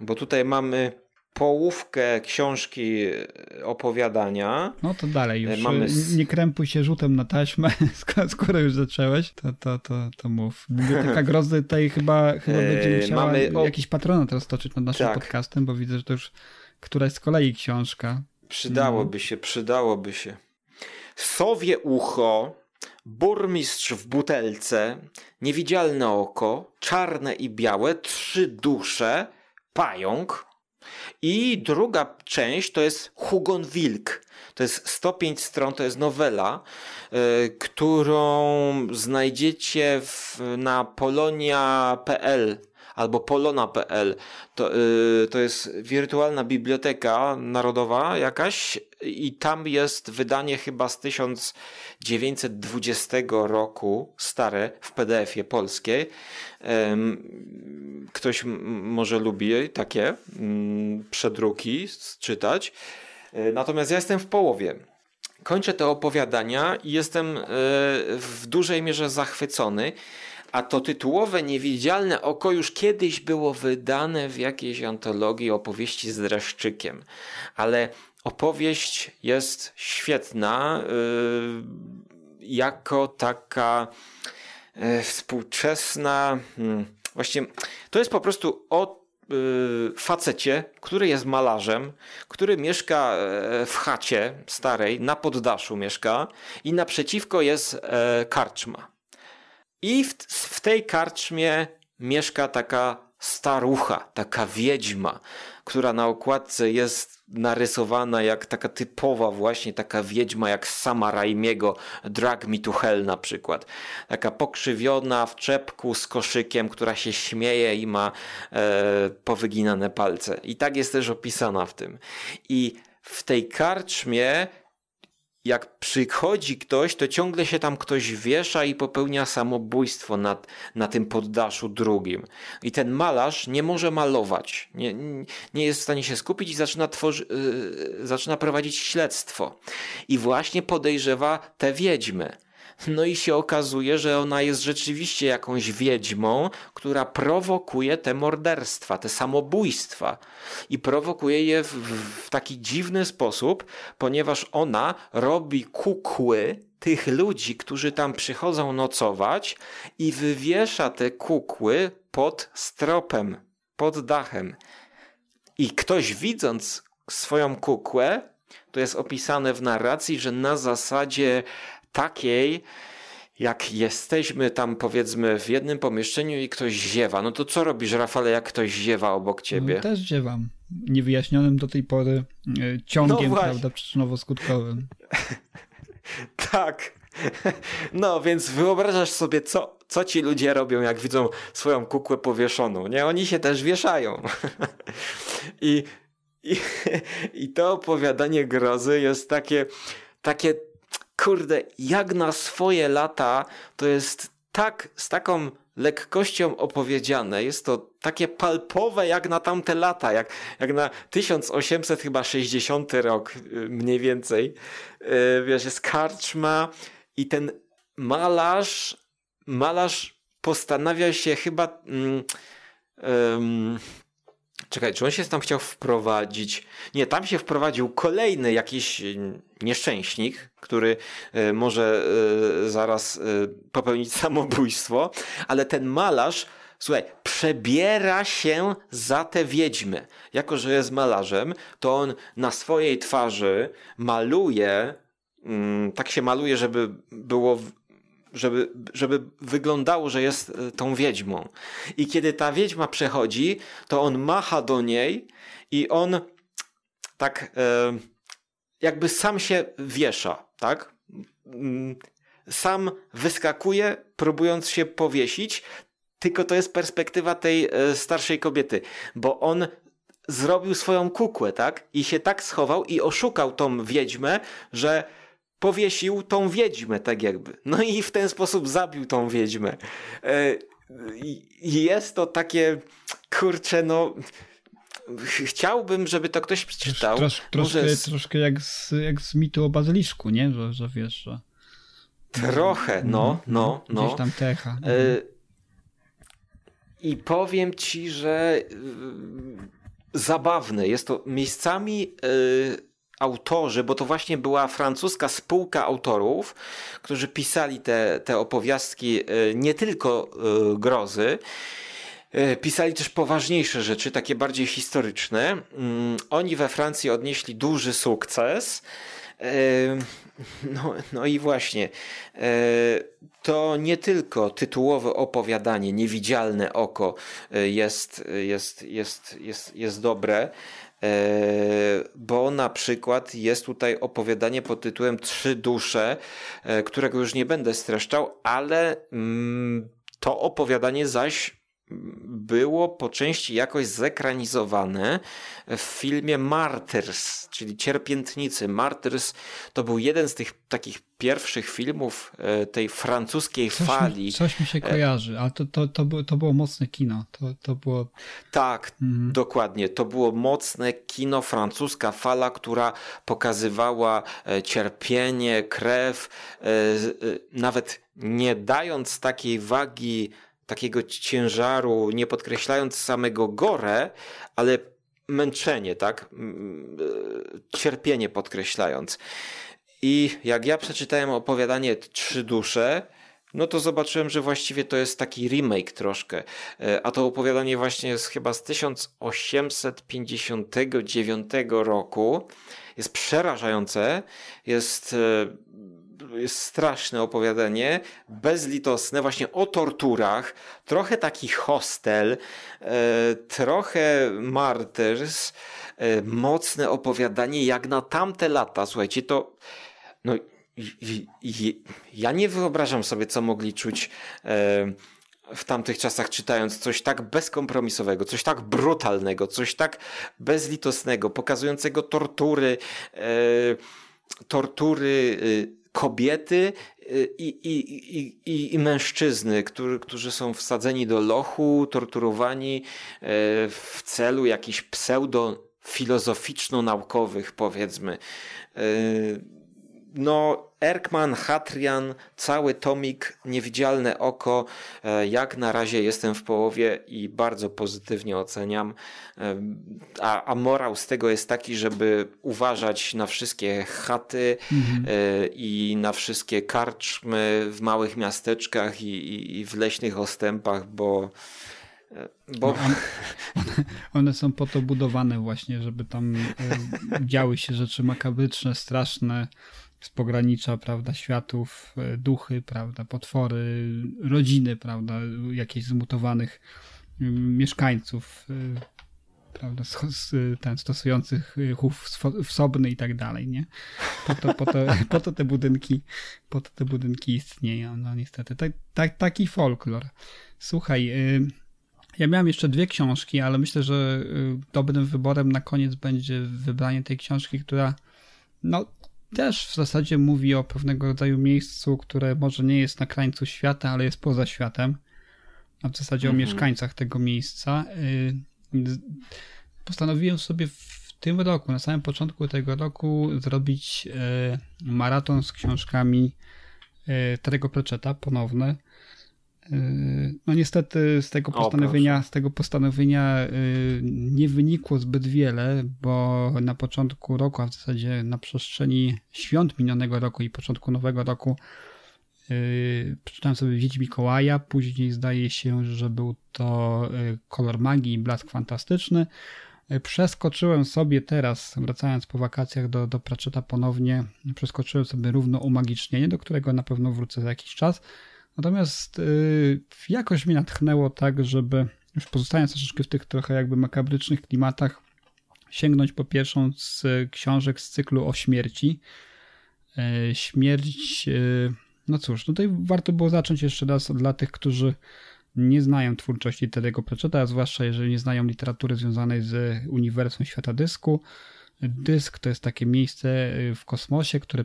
Bo tutaj mamy połówkę książki e, opowiadania. No to dalej już. Mamy s- Nie krępuj się rzutem na taśmę, skoro, już zacząłeś, to, to, to, to mów. Biblioteka Grozy tutaj chyba, chyba będzie musiała mamy jakiś patronat roztoczyć nad naszym Tak. podcastem, bo widzę, że to już któraś z kolei książka. Przydałoby się, przydałoby się. Sowie ucho, burmistrz w butelce, niewidzialne oko, czarne i białe, trzy dusze, pająk. I druga część to jest Hugon Wilk. To jest 105 stron, to jest nowela, y, którą znajdziecie w, na polonia.pl albo polona.pl. To, y, to jest wirtualna biblioteka narodowa jakaś i tam jest wydanie chyba z 1920 roku, stare, w PDF-ie polskiej. Ktoś może lubi takie mm, przedruki czytać. E, Natomiast ja jestem w połowie. Kończę te opowiadania i jestem e, w dużej mierze zachwycony. a to tytułowe Niewidzialne oko już kiedyś było wydane w jakiejś antologii opowieści z dreszczykiem, ale opowieść jest świetna yy, jako taka współczesna. Yy, właśnie to jest po prostu o facecie, który jest malarzem, który mieszka e, w chacie starej, na poddaszu mieszka i naprzeciwko jest e, karczma. I w, w tej karczmie mieszka taka starucha, taka wiedźma, która na okładce jest narysowana jak taka typowa właśnie taka wiedźma jak sama Raimiego Drag Me to Hell na przykład. Taka pokrzywiona w czepku z koszykiem, która się śmieje i ma e, powyginane palce. I tak jest też opisana w tym. I w tej karczmie jak przychodzi ktoś, to ciągle się tam ktoś wiesza i popełnia samobójstwo na, na tym poddaszu drugim. I ten malarz nie może malować, nie, nie jest w stanie się skupić i zaczyna, tworzy, yy, zaczyna prowadzić śledztwo. I właśnie podejrzewa te wiedźmy. No i się okazuje, że ona jest rzeczywiście jakąś wiedźmą, która prowokuje te morderstwa, te samobójstwa. I prowokuje je w, w taki dziwny sposób, ponieważ ona robi kukły tych ludzi, którzy tam przychodzą nocować i wywiesza te kukły pod stropem, pod dachem. I ktoś widząc swoją kukłę, to jest opisane w narracji, że na zasadzie takiej, jak jesteśmy tam powiedzmy w jednym pomieszczeniu i ktoś ziewa, no to co robisz, Rafale, jak ktoś ziewa obok ciebie? No, też ziewam. Niewyjaśnionym do tej pory e, ciągiem, no prawda, przyczynowo-skutkowym. tak. No, więc wyobrażasz sobie, co, co ci ludzie robią, jak widzą swoją kukłę powieszoną, nie? Oni się też wieszają. I, i, I to opowiadanie grozy jest takie, takie kurde, jak na swoje lata to jest tak z taką lekkością opowiedziane. Jest to takie palpowe jak na tamte lata, jak, jak na 1860 rok y, mniej więcej. Yy, wiesz, jest karczma i ten malarz, malarz postanawia się chyba... Mm, Czekaj, czy on się tam chciał wprowadzić? Nie, tam się wprowadził kolejny jakiś nieszczęśnik, który e, może e, zaraz e, popełnić samobójstwo, ale ten malarz, słuchaj, przebiera się za te wiedźmy. Jako, że jest malarzem, to on na swojej twarzy maluje, mm, tak się maluje, żeby było żeby, żeby wyglądało, że jest e, tą wiedźmą. I kiedy ta wiedźma przechodzi, to on macha do niej i on tak e, jakby sam się wiesza, tak? Mm, sam wyskakuje, próbując się powiesić, tylko to jest perspektywa tej e, starszej kobiety, bo on zrobił swoją kukłę, tak? I się tak schował i oszukał tą wiedźmę, że powiesił tą wiedźmę, tak jakby. No i w ten sposób zabił tą wiedźmę. E, jest to takie, kurczę, no chciałbym, żeby to ktoś przeczytał. Trosz, troszkę, troszkę jak z, jak z mitu o bazyliszku, nie? Że, że wiesz, że... Trochę, no, no, no. Gdzieś tam techa. E, I powiem ci, że e, zabawne. Jest to miejscami autorzy, bo to właśnie była francuska spółka autorów, którzy pisali te, te opowiastki e, nie tylko e, grozy, e, Pisali też poważniejsze rzeczy, takie bardziej historyczne. Mm, oni we Francji odnieśli duży sukces. No, no i właśnie, to nie tylko tytułowe opowiadanie, niewidzialne oko jest, jest, jest, jest, jest dobre, bo na przykład jest tutaj opowiadanie pod tytułem Trzy dusze, e, którego już nie będę streszczał, ale mm, to opowiadanie zaś było po części jakoś zekranizowane w filmie Martyrs, czyli Cierpiętnicy. Martyrs to był jeden z tych takich pierwszych filmów e, tej francuskiej coś fali. Mi, coś mi się kojarzy, ale to, to, to, było, to było mocne kino. To, to było... Tak, mhm. dokładnie. To było mocne kino, francuska fala, która pokazywała e, cierpienie, krew, e, nawet nie dając takiej wagi takiego ciężaru, nie podkreślając samego gore, ale męczenie, tak? E, cierpienie podkreślając. I jak ja przeczytałem opowiadanie Trzy dusze, no to zobaczyłem, że właściwie to jest taki remake troszkę. E, a to opowiadanie właśnie jest chyba z 1859 roku. Jest przerażające, jest e, jest straszne opowiadanie, bezlitosne, właśnie o torturach, trochę taki hostel, e, trochę martyrs, e, mocne opowiadanie jak na tamte lata. Słuchajcie, to no, ja nie wyobrażam sobie, co mogli czuć e, w tamtych czasach czytając coś tak bezkompromisowego, coś tak brutalnego, coś tak bezlitosnego, pokazującego tortury, e, tortury e, kobiety y, i, i, i, i, mężczyzny, którzy, którzy są wsadzeni do lochu, torturowani e, w celu jakichś pseudo-filozoficzno-naukowych, powiedzmy. E, no, Erkman, Hatrian, cały tomik, niewidzialne oko. E, jak na razie jestem w połowie i bardzo pozytywnie oceniam. E, a, a morał z tego jest taki, żeby uważać na wszystkie chaty mhm. E, i na wszystkie karczmy w małych miasteczkach i, i, i w leśnych ostępach, bo bo... No, one, one, są po to budowane właśnie, żeby tam działy się rzeczy makabryczne, straszne, z pogranicza, prawda, światów, e, duchy, prawda, potwory, rodziny, prawda, jakichś zmutowanych mm, mieszkańców, e, prawda, ten, stosujących chów wsobny i tak dalej, nie? Po to, po, to, po to te budynki, po to te budynki istnieją, no niestety. Tak, tak, taki folklor. Słuchaj, ja miałem jeszcze dwie książki, ale myślę, że dobrym wyborem na koniec będzie wybranie tej książki, która no, też w zasadzie mówi o pewnego rodzaju miejscu, które może nie jest na krańcu świata, ale jest poza światem. A w zasadzie mhm. o mieszkańcach tego miejsca. Y, postanowiłem sobie w tym roku, na samym początku tego roku, zrobić y, maraton z książkami y, Terego Pratchetta, ponowny. Yy, no niestety z tego postanowienia, o, z tego postanowienia yy, nie wynikło zbyt wiele, bo na początku roku, a w zasadzie na przestrzeni świąt minionego roku i początku nowego roku yy, przeczytałem sobie Wiedź Mikołaja, później zdaje się, że był to Kolor Magii i Blask Fantastyczny. Przeskoczyłem sobie teraz, wracając po wakacjach do, do Pratchetta ponownie, przeskoczyłem sobie równo umagicznienie, do którego na pewno wrócę za jakiś czas. Natomiast yy, jakoś mnie natchnęło tak, żeby już pozostając troszeczkę w tych trochę jakby makabrycznych klimatach, sięgnąć po pierwszą z książek z cyklu o śmierci. Yy, śmierć, yy, no cóż, tutaj warto było zacząć jeszcze raz dla tych, którzy nie znają twórczości Tedego Pratchetta, zwłaszcza jeżeli nie znają literatury związanej z uniwersum świata dysku. Dysk to jest takie miejsce w kosmosie, które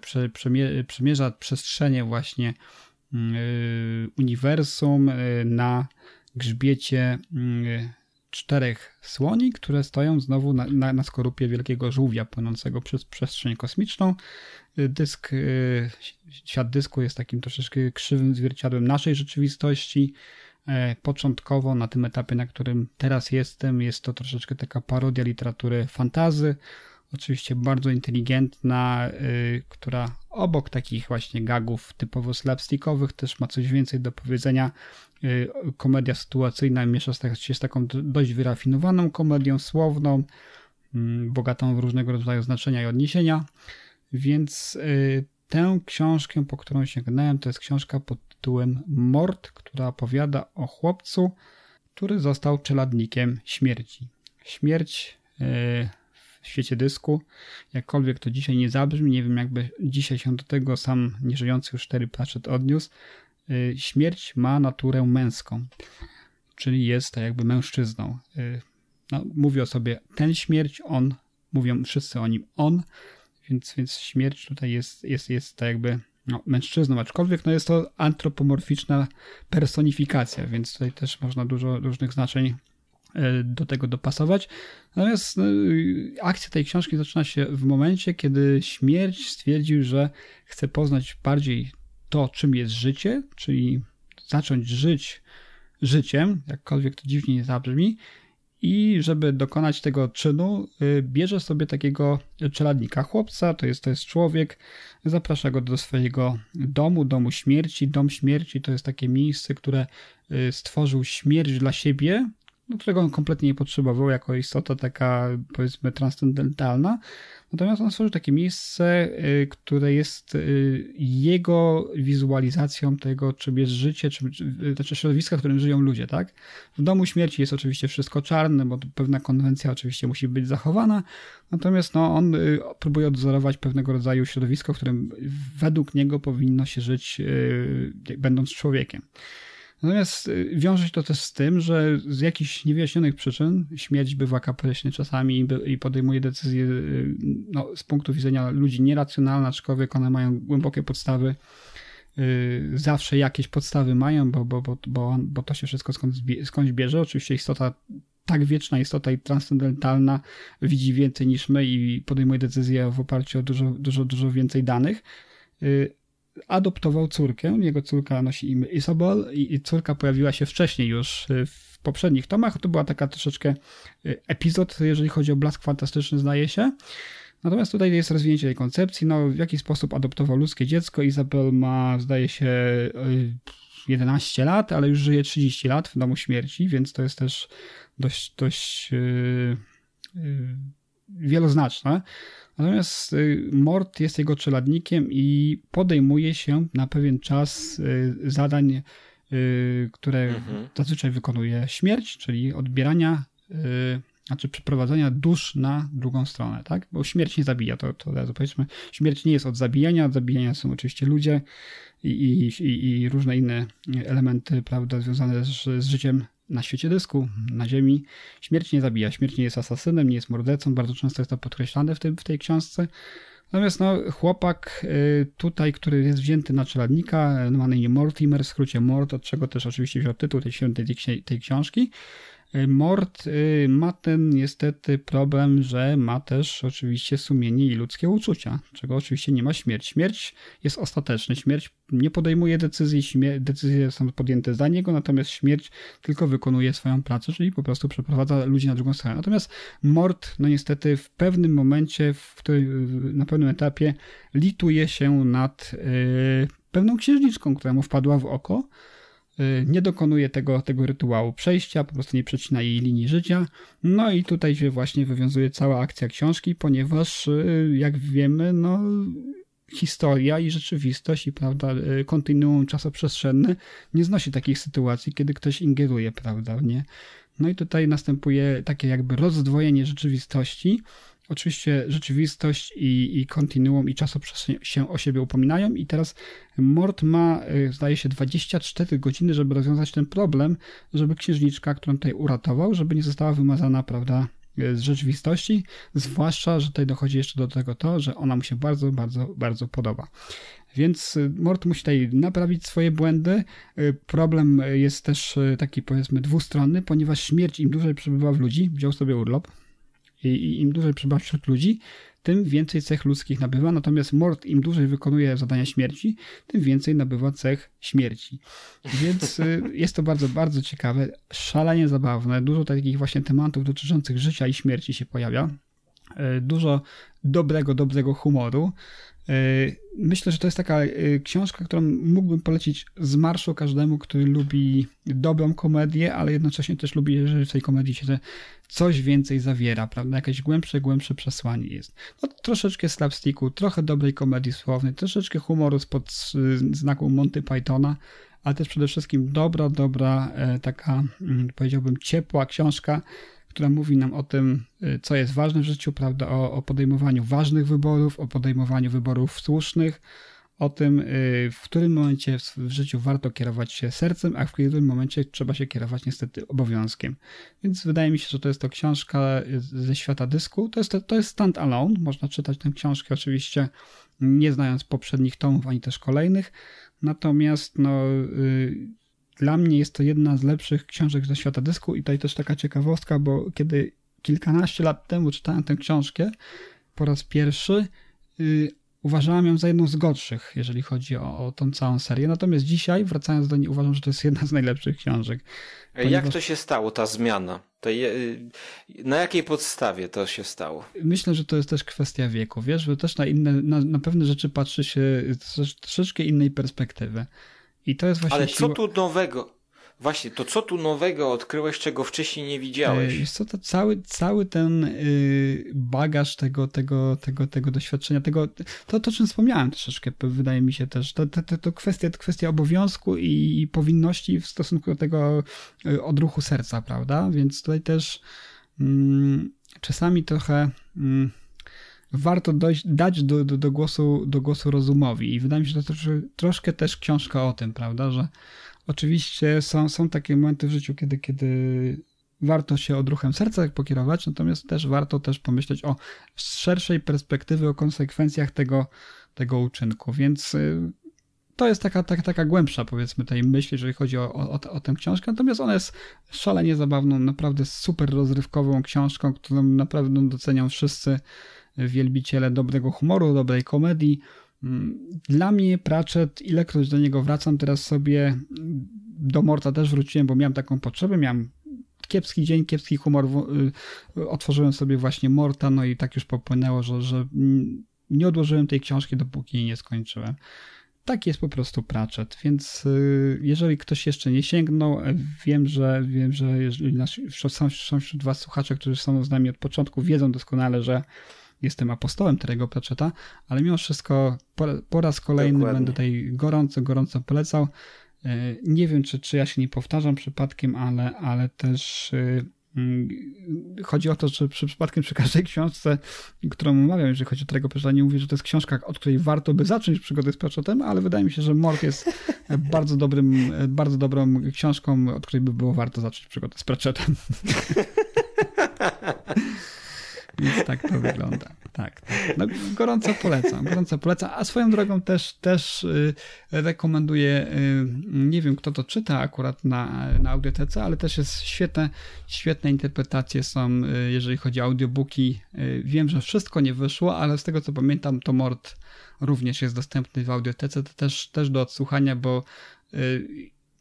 przemierza przestrzenie właśnie Y, uniwersum y, na grzbiecie y, czterech słoni, które stoją znowu na, na, na, skorupie wielkiego żółwia płynącego przez przestrzeń kosmiczną. Dysk, świat dysku jest takim troszeczkę krzywym zwierciadłem naszej rzeczywistości. E, początkowo na tym etapie, na którym teraz jestem, jest to troszeczkę taka parodia literatury fantazy, oczywiście bardzo inteligentna, y, która obok takich właśnie gagów typowo slapstickowych też ma coś więcej do powiedzenia. Y, komedia sytuacyjna miesza się z taką dość wyrafinowaną komedią słowną, mm, bogatą w różnego rodzaju znaczenia i odniesienia. Więc y, tę książkę, po którą sięgnąłem, to jest książka pod tytułem Mord, która opowiada o chłopcu, który został czeladnikiem śmierci. Śmierć w świecie dysku. Jakkolwiek to dzisiaj nie zabrzmi, nie wiem jakby dzisiaj się do tego sam nieżyjący już cztery Pratchett odniósł. Y, śmierć ma naturę męską. czyli jest tak jakby mężczyzną. Y, no, mówi o sobie ten śmierć, on, mówią wszyscy o nim on, więc, więc śmierć tutaj jest, jest, jest tak jakby no, mężczyzną, aczkolwiek no jest to antropomorficzna personifikacja, więc tutaj też można dużo różnych znaczeń do tego dopasować. Natomiast no, akcja tej książki zaczyna się w momencie, kiedy śmierć stwierdził, że chce poznać bardziej to, czym jest życie, czyli zacząć żyć życiem, jakkolwiek to dziwnie nie zabrzmi, i żeby dokonać tego czynu, y, bierze sobie takiego czeladnika chłopca, to jest, to jest człowiek, zaprasza go do swojego domu, domu śmierci. Dom śmierci to jest takie miejsce, które stworzył śmierć dla siebie, no, którego on kompletnie nie potrzebował jako istota taka powiedzmy transcendentalna. Natomiast on stworzył takie miejsce, y, które jest y, jego wizualizacją tego, czym jest życie, czym, znaczy środowiska, w którym żyją ludzie, tak? W domu śmierci jest oczywiście wszystko czarne, bo pewna konwencja oczywiście musi być zachowana, natomiast no, on y, próbuje odzorować pewnego rodzaju środowisko, w którym według niego powinno się żyć będąc człowiekiem. Natomiast y, wiąże się to też z tym, że z jakichś niewyjaśnionych przyczyn śmierć bywa kapryśny czasami i podejmuje decyzje y, no, z punktu widzenia ludzi nieracjonalne, aczkolwiek one mają głębokie podstawy. Y, zawsze jakieś podstawy mają, bo, bo, bo, bo, bo to się wszystko skądś, skądś bierze. Oczywiście istota tak wieczna istota i transcendentalna widzi więcej niż my i podejmuje decyzje w oparciu o dużo, dużo, dużo więcej danych adoptował córkę. Jego córka nosi imię Isabel i, i córka pojawiła się wcześniej już y, w poprzednich tomach. To była taka troszeczkę y, epizod, jeżeli chodzi o blask fantastyczny, zdaje się. Natomiast tutaj jest rozwinięcie tej koncepcji, no w jaki sposób adoptował ludzkie dziecko. Izabel ma, zdaje się, 11 y, lat, ale już żyje 30 lat w domu śmierci, więc to jest też dość, dość yy, yy, wieloznaczne. Natomiast y, Mort jest jego czeladnikiem i podejmuje się na pewien czas y, zadań, y, które mhm. zazwyczaj wykonuje śmierć, czyli odbierania, znaczy przeprowadzania dusz na drugą stronę, tak? Bo śmierć nie zabija, to, to razu powiedzmy. Śmierć nie jest od zabijania, od zabijania są oczywiście ludzie i, i, i różne inne elementy, prawda, związane z, z życiem na świecie dysku, na Ziemi. Śmierć nie zabija, śmierć nie jest asasynem, nie jest mordercą, bardzo często jest to podkreślane w, tym, w tej książce. Natomiast no, chłopak y, tutaj, który jest wzięty na czeladnika, ma na imię Mortimer, w skrócie Mort, od czego też oczywiście wziął tytuł tej, tej, tej książki, Y, Mord y, ma ten niestety problem, że ma też oczywiście sumienie i ludzkie uczucia, czego oczywiście nie ma śmierć. Śmierć jest ostateczna, śmierć nie podejmuje decyzji, decyzje są podjęte za niego, natomiast śmierć tylko wykonuje swoją pracę, czyli po prostu przeprowadza ludzi na drugą stronę. Natomiast mord, no niestety w pewnym momencie, w którym, na pewnym etapie lituje się nad yy, pewną księżniczką, która mu wpadła w oko, nie dokonuje tego, tego rytuału przejścia, po prostu nie przecina jej linii życia. No i tutaj się właśnie wywiązuje cała akcja książki, ponieważ y, jak wiemy, no historia i rzeczywistość i prawda, y, kontinuum czasoprzestrzenne nie znosi takich sytuacji, kiedy ktoś ingeruje, prawda, nie? No i tutaj następuje takie jakby rozdwojenie rzeczywistości, Oczywiście rzeczywistość i, i kontinuum i czasoprzestrzeń się o siebie upominają i teraz Mort ma, y, zdaje się, 24 godziny, żeby rozwiązać ten problem, żeby księżniczka, którą tutaj uratował, żeby nie została wymazana, prawda, z rzeczywistości, zwłaszcza, że tutaj dochodzi jeszcze do tego to, że ona mu się bardzo, bardzo, bardzo podoba. Więc y, Mort musi tutaj naprawić swoje błędy. Y, problem jest też taki, powiedzmy, dwustronny, ponieważ śmierć im dłużej przebywa w ludzi, wziął sobie urlop, i im dłużej przebywa wśród ludzi, tym więcej cech ludzkich nabywa, natomiast mord im dłużej wykonuje zadania śmierci, tym więcej nabywa cech śmierci. Więc y, jest to bardzo, bardzo ciekawe, szalenie zabawne, dużo takich właśnie tematów dotyczących życia i śmierci się pojawia. Y, dużo dobrego, dobrego humoru. E, myślę, że to jest taka e, książka, którą mógłbym polecić z marszu każdemu, który lubi dobrą komedię, ale jednocześnie też lubi, że w tej komedii się coś więcej zawiera, prawda? Jakieś głębsze, głębsze przesłanie jest. No, troszeczkę slapsticku, trochę dobrej komedii słownej, troszeczkę humoru spod znaku Monty Pythona, ale też przede wszystkim dobra, dobra, e, taka mm, powiedziałbym ciepła książka, która mówi nam o tym, y, co jest ważne w życiu, prawda, o, o podejmowaniu ważnych wyborów, o podejmowaniu wyborów słusznych, o tym, y, w którym momencie w życiu warto kierować się sercem, a w którym momencie trzeba się kierować niestety obowiązkiem. Więc wydaje mi się, że to jest to książka ze świata dysku. To jest, to jest stand alone. Można czytać tę książkę oczywiście nie znając poprzednich tomów ani też kolejnych. Natomiast no, y, dla mnie jest to jedna z lepszych książek ze świata dysku i tutaj też taka ciekawostka, bo kiedy kilkanaście lat temu czytałem tę książkę po raz pierwszy, y, uważałem ją za jedną z gorszych, jeżeli chodzi o, o tą całą serię. Natomiast dzisiaj, wracając do niej, uważam, że to jest jedna z najlepszych książek. Ponieważ... Jak to się stało, ta zmiana? Je... Na jakiej podstawie to się stało? Myślę, że to jest też kwestia wieku. Wiesz, że też na, inne, na, na pewne rzeczy patrzy się z troszeczkę innej perspektywy. I to jest właśnie. Ale co tu nowego? Właśnie, to co tu nowego odkryłeś, czego wcześniej nie widziałeś? Jest to, to cały, cały ten y, bagaż tego, tego, tego, tego doświadczenia, tego, to, to czym wspomniałem troszeczkę, wydaje mi się też, to, to, to, to kwestia, to kwestia obowiązku i powinności w stosunku do tego y, odruchu serca, prawda? Więc tutaj też mm, czasami trochę mm, warto dojść, dać do, do, do, głosu, do głosu rozumowi. I wydaje mi się, że to troszkę, też książka o tym, prawda, że Oczywiście są, są takie momenty w życiu, kiedy, kiedy warto się odruchem serca pokierować, natomiast też warto też pomyśleć o szerszej perspektywy, o konsekwencjach tego, tego uczynku, więc y, to jest taka, taka, taka głębsza, powiedzmy, tej myśli, jeżeli chodzi o, o, o tę książkę. Natomiast ona jest szalenie zabawną, naprawdę super rozrywkową książką, którą naprawdę docenią wszyscy wielbiciele dobrego humoru, dobrej komedii. Dla mnie Pratchett, ilekroć do niego wracam, teraz sobie do Morta też wróciłem, bo miałem taką potrzebę, miałem kiepski dzień, kiepski humor, y, otworzyłem sobie właśnie Morta, no i tak już popłynęło, że, że nie odłożyłem tej książki, dopóki jej nie skończyłem. Tak jest po prostu Pratchett, więc y, jeżeli ktoś jeszcze nie sięgnął, wiem, że wiem, że jeżeli nasi, są wśród was słuchacze, którzy są z nami od początku, wiedzą doskonale, że jestem apostołem Terego Pratchetta, ale mimo wszystko po, po raz kolejny Dokładnie. będę tutaj gorąco, gorąco polecał. E, nie wiem, czy, czy ja się nie powtarzam przypadkiem, ale, ale też e, mm, chodzi o to, że przy przypadkiem przy każdej książce, którą omawiam, jeżeli chodzi o Terego Pratchetta, nie mówię, że to jest książka, od której warto by zacząć przygodę z Pratchettem, ale wydaje mi się, że Mort jest bardzo dobrym, bardzo dobrą książką, od której by było warto zacząć przygodę z Pratchettem. Więc tak to wygląda. Tak, tak. No, gorąco polecam, gorąco polecam. A swoją drogą też, też y, rekomenduję, y, nie wiem kto to czyta akurat na, na audiotece, ale też jest świetne, świetne interpretacje są, y, jeżeli chodzi o audiobooki. Wiem, że wszystko nie wyszło, ale z tego co pamiętam, to Mord również jest dostępny w audiotece, to też, też do odsłuchania, bo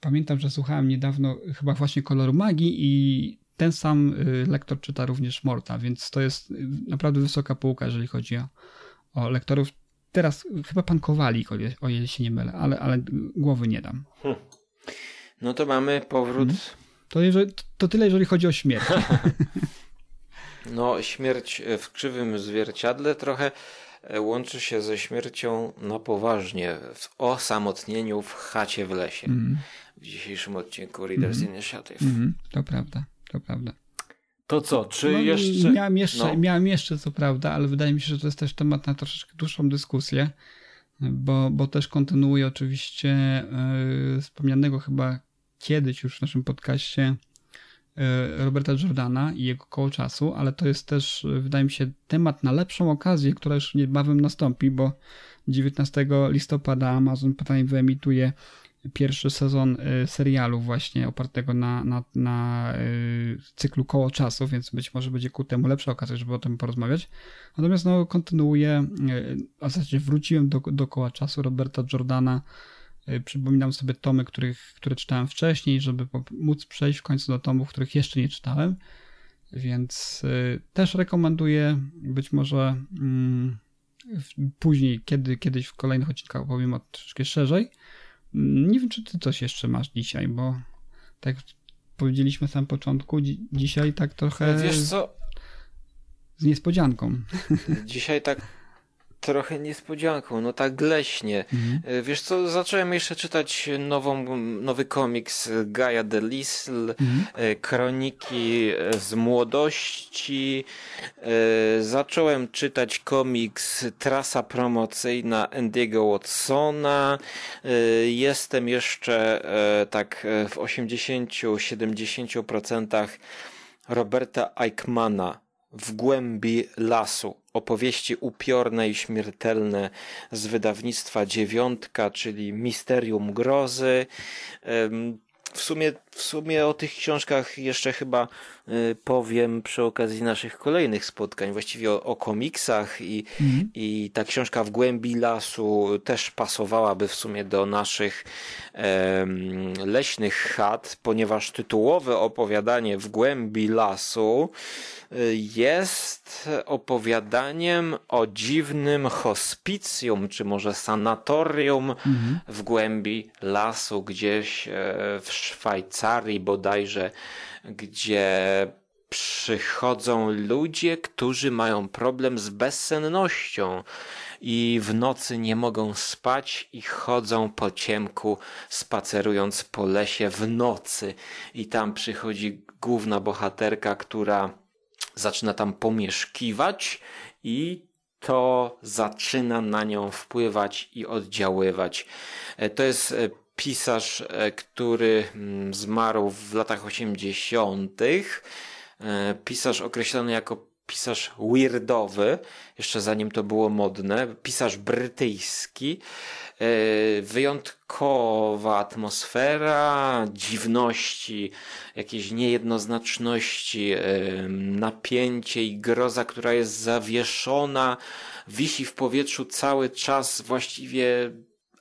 pamiętam, że słuchałem niedawno chyba właśnie Koloru Magii i ten sam y, lektor czyta również Morta, więc to jest y, naprawdę wysoka półka, jeżeli chodzi o, o lektorów. Teraz chyba pan Kowalik, o ile się nie mylę, ale, ale głowy nie dam. Hm. No to mamy powrót. Hmm. To, jeżeli, to tyle, jeżeli chodzi o śmierć. no, śmierć w krzywym zwierciadle trochę e, łączy się ze śmiercią na poważnie w osamotnieniu w chacie w lesie. Mm. W dzisiejszym odcinku Readers mm. Initiative. Mm, to prawda to prawda. To co, czy no, jeszcze... Miałem jeszcze, no. miałem jeszcze, co prawda, ale wydaje mi się, że to jest też temat na troszeczkę dłuższą dyskusję, bo, bo też kontynuuję oczywiście yy, wspomnianego chyba kiedyś już w naszym podcaście yy, Roberta Jordana i jego koło czasu, ale to jest też, wydaje mi się, temat na lepszą okazję, która już niebawem nastąpi, bo 19 listopada Amazon Prime wyemituje pierwszy sezon y, serialu właśnie opartego na, na, na y, cyklu koło czasu, więc być może będzie ku temu lepsza okazja, żeby o tym porozmawiać. Natomiast no, kontynuuję, y, a w zasadzie wróciłem do, do koła czasu Roberta Jordana. Przypominam sobie tomy, których, które czytałem wcześniej, żeby móc przejść w końcu do tomów, których jeszcze nie czytałem. Więc też rekomenduję, być może mm, później, kiedy, kiedyś w kolejnych odcinkach opowiem o troszeczkę szerzej. Nie wiem, czy ty coś jeszcze masz dzisiaj, bo tak powiedzieliśmy na samym początku, dzi dzisiaj tak trochę. Wiesz co? Z niespodzianką. Dzisiaj tak trochę niespodzianką, no tak leśnie. Mhm. E, Wiesz co, zacząłem jeszcze czytać nową, nowy komiks Gaia Delisle, Mhm. e, kroniki e, z młodości. Zacząłem czytać komiks Trasa promocyjna Andiego Watsona. Jestem jeszcze tak w 80-70% Roberta Eichmana w głębi lasu. Opowieści upiorne i śmiertelne z wydawnictwa Dziewiątka, czyli Misterium Grozy. W sumie, w sumie o tych książkach jeszcze chyba y, powiem przy okazji naszych kolejnych spotkań, właściwie o, o komiksach i, i ta książka w głębi lasu też pasowałaby w sumie do naszych em, leśnych chat, ponieważ tytułowe opowiadanie w głębi lasu y, jest opowiadaniem o dziwnym hospicjum, czy może sanatorium w głębi lasu, gdzieś e, w Szwajcarii bodajże, gdzie przychodzą ludzie, którzy mają problem z bezsennością i w nocy nie mogą spać i chodzą po ciemku, spacerując po lesie w nocy. I tam przychodzi główna bohaterka, która zaczyna tam pomieszkiwać i to zaczyna na nią wpływać i oddziaływać. E, To jest e, pisarz, e, który mm, zmarł w latach 80. E, Pisarz określony jako pisarz weirdowy, jeszcze zanim to było modne, pisarz brytyjski, e, wyjątkowa atmosfera, dziwności, jakieś niejednoznaczności, napięcie i groza, która jest zawieszona, wisi w powietrzu cały czas, właściwie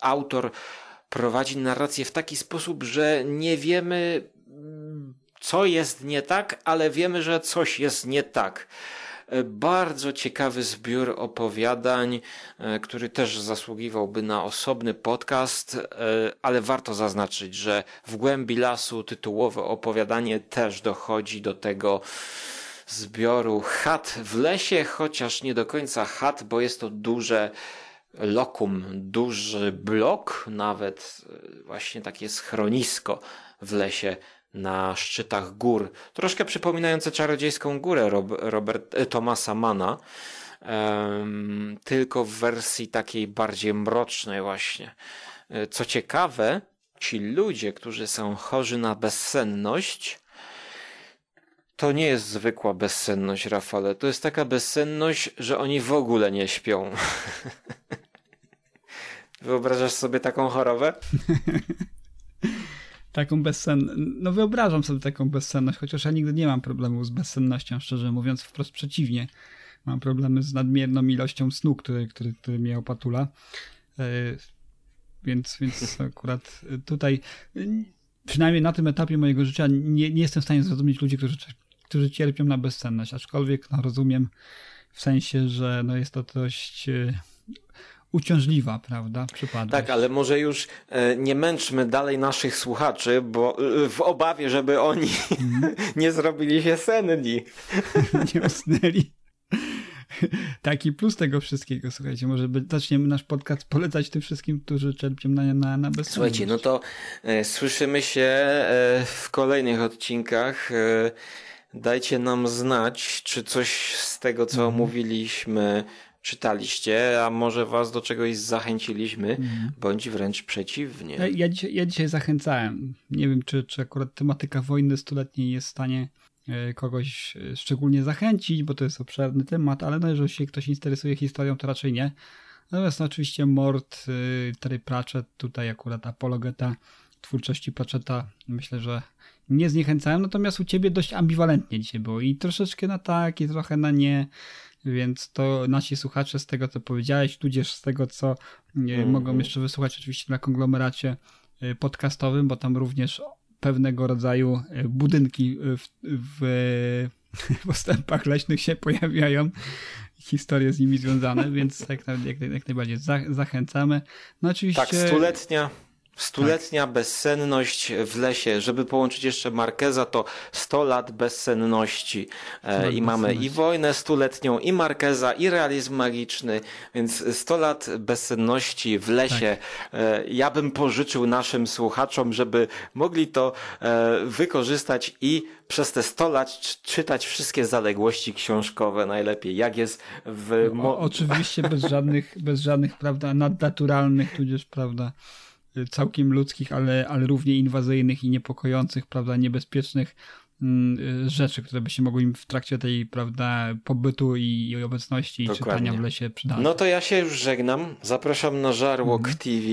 autor prowadzi narrację w taki sposób, że nie wiemy, mm, co jest nie tak, ale wiemy, że coś jest nie tak. E, Bardzo ciekawy zbiór opowiadań, e, który też zasługiwałby na osobny podcast, e, ale warto zaznaczyć, że w głębi lasu tytułowe opowiadanie też dochodzi do tego zbioru chat w lesie, chociaż nie do końca chat, bo jest to duże lokum, duży blok, nawet e, właśnie takie schronisko w lesie na szczytach gór, troszkę przypominające czarodziejską górę Rob, Robert, e, Thomasa Mana, em, tylko w wersji takiej bardziej mrocznej właśnie. E, Co ciekawe, ci ludzie, którzy są chorzy na bezsenność, to nie jest zwykła bezsenność, Rafale. To jest taka bezsenność, że oni w ogóle nie śpią. Wyobrażasz sobie taką chorobę? Taką bezsenność. No wyobrażam sobie taką bezsenność, chociaż ja nigdy nie mam problemu z bezsennością, szczerze mówiąc, wprost przeciwnie. Mam problemy z nadmierną ilością snu, który, który, który mnie opatula. E, Więc, więc akurat tutaj, przynajmniej na tym etapie mojego życia, nie, nie jestem w stanie zrozumieć ludzi, którzy, którzy cierpią na bezsenność. Aczkolwiek no, rozumiem w sensie, że no, jest to dość y, uciążliwa, prawda? Przypadłość. Tak, ale może już e, nie męczmy dalej naszych słuchaczy, bo e, w obawie, żeby oni nie zrobili się senni. nie usnęli. Taki plus tego wszystkiego, słuchajcie, może by, zaczniemy nasz podcast polecać tym wszystkim, którzy czerpią na, na, na bezsenność. Słuchajcie, no to e, słyszymy się e, w kolejnych odcinkach. E, dajcie nam znać, czy coś z tego, co omówiliśmy, czytaliście, a może was do czegoś zachęciliśmy, bądź wręcz przeciwnie. Ja, ja, dzisiaj, ja dzisiaj zachęcałem. Nie wiem, czy, czy akurat tematyka wojny stuletniej jest w stanie e, kogoś e, szczególnie zachęcić, bo to jest obszerny temat, ale no, jeżeli się ktoś interesuje historią, to raczej nie. Natomiast no, oczywiście Mort, y, Terry Pratchett, tutaj akurat apologeta twórczości Pratchetta, myślę, że nie zniechęcałem, natomiast u ciebie dość ambiwalentnie dzisiaj było i troszeczkę na tak i trochę na nie, więc to nasi słuchacze z tego, co powiedziałeś, tudzież z tego, co mm. mogą jeszcze wysłuchać oczywiście na konglomeracie y, podcastowym, bo tam również pewnego rodzaju y, budynki w, w, w postępach leśnych się pojawiają, historie z nimi związane, więc jak, jak, jak najbardziej za, zachęcamy. No oczywiście... Tak, stuletnia Stuletnia bezsenność w lesie. Żeby połączyć jeszcze Markeza, to 100 lat bezsenności. E, I mamy i wojnę stuletnią, i Markeza, i realizm magiczny, więc 100 lat bezsenności w lesie. E, ja bym pożyczył naszym słuchaczom, żeby mogli to e, wykorzystać i przez te 100 lat czy- czytać wszystkie zaległości książkowe najlepiej, jak jest w... O, Mo- oczywiście bez żadnych, bez żadnych, prawda, nadnaturalnych, tudzież, prawda, całkiem ludzkich, ale, ale równie inwazyjnych i niepokojących, prawda, niebezpiecznych mm, y, rzeczy, które by się mogły im w trakcie tej, prawda, pobytu i, i obecności i Dokładnie. czytania w lesie przydać. No to ja się już żegnam. Zapraszam na Żarłok TV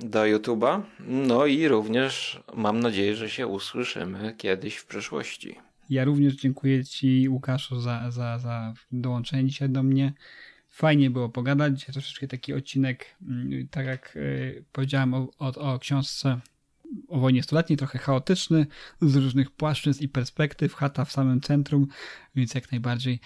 do YouTube'a. No i również mam nadzieję, że się usłyszymy kiedyś w przyszłości. Ja również dziękuję Ci, Łukaszu, za, za, za dołączenie dzisiaj do mnie. Fajnie było pogadać. Troszeczkę taki odcinek, mm, tak jak y, powiedziałem o, o, o książce o wojnie stuletniej, trochę chaotyczny, z różnych płaszczyzn i perspektyw, chata w samym centrum, więc jak najbardziej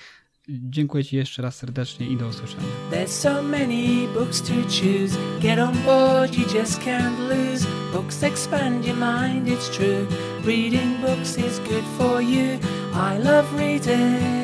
dziękuję Ci jeszcze raz serdecznie i do usłyszenia. There's so many books to choose. Get on board, you just can't lose. Books expand your mind, it's true. Reading books is good for you. I love reading.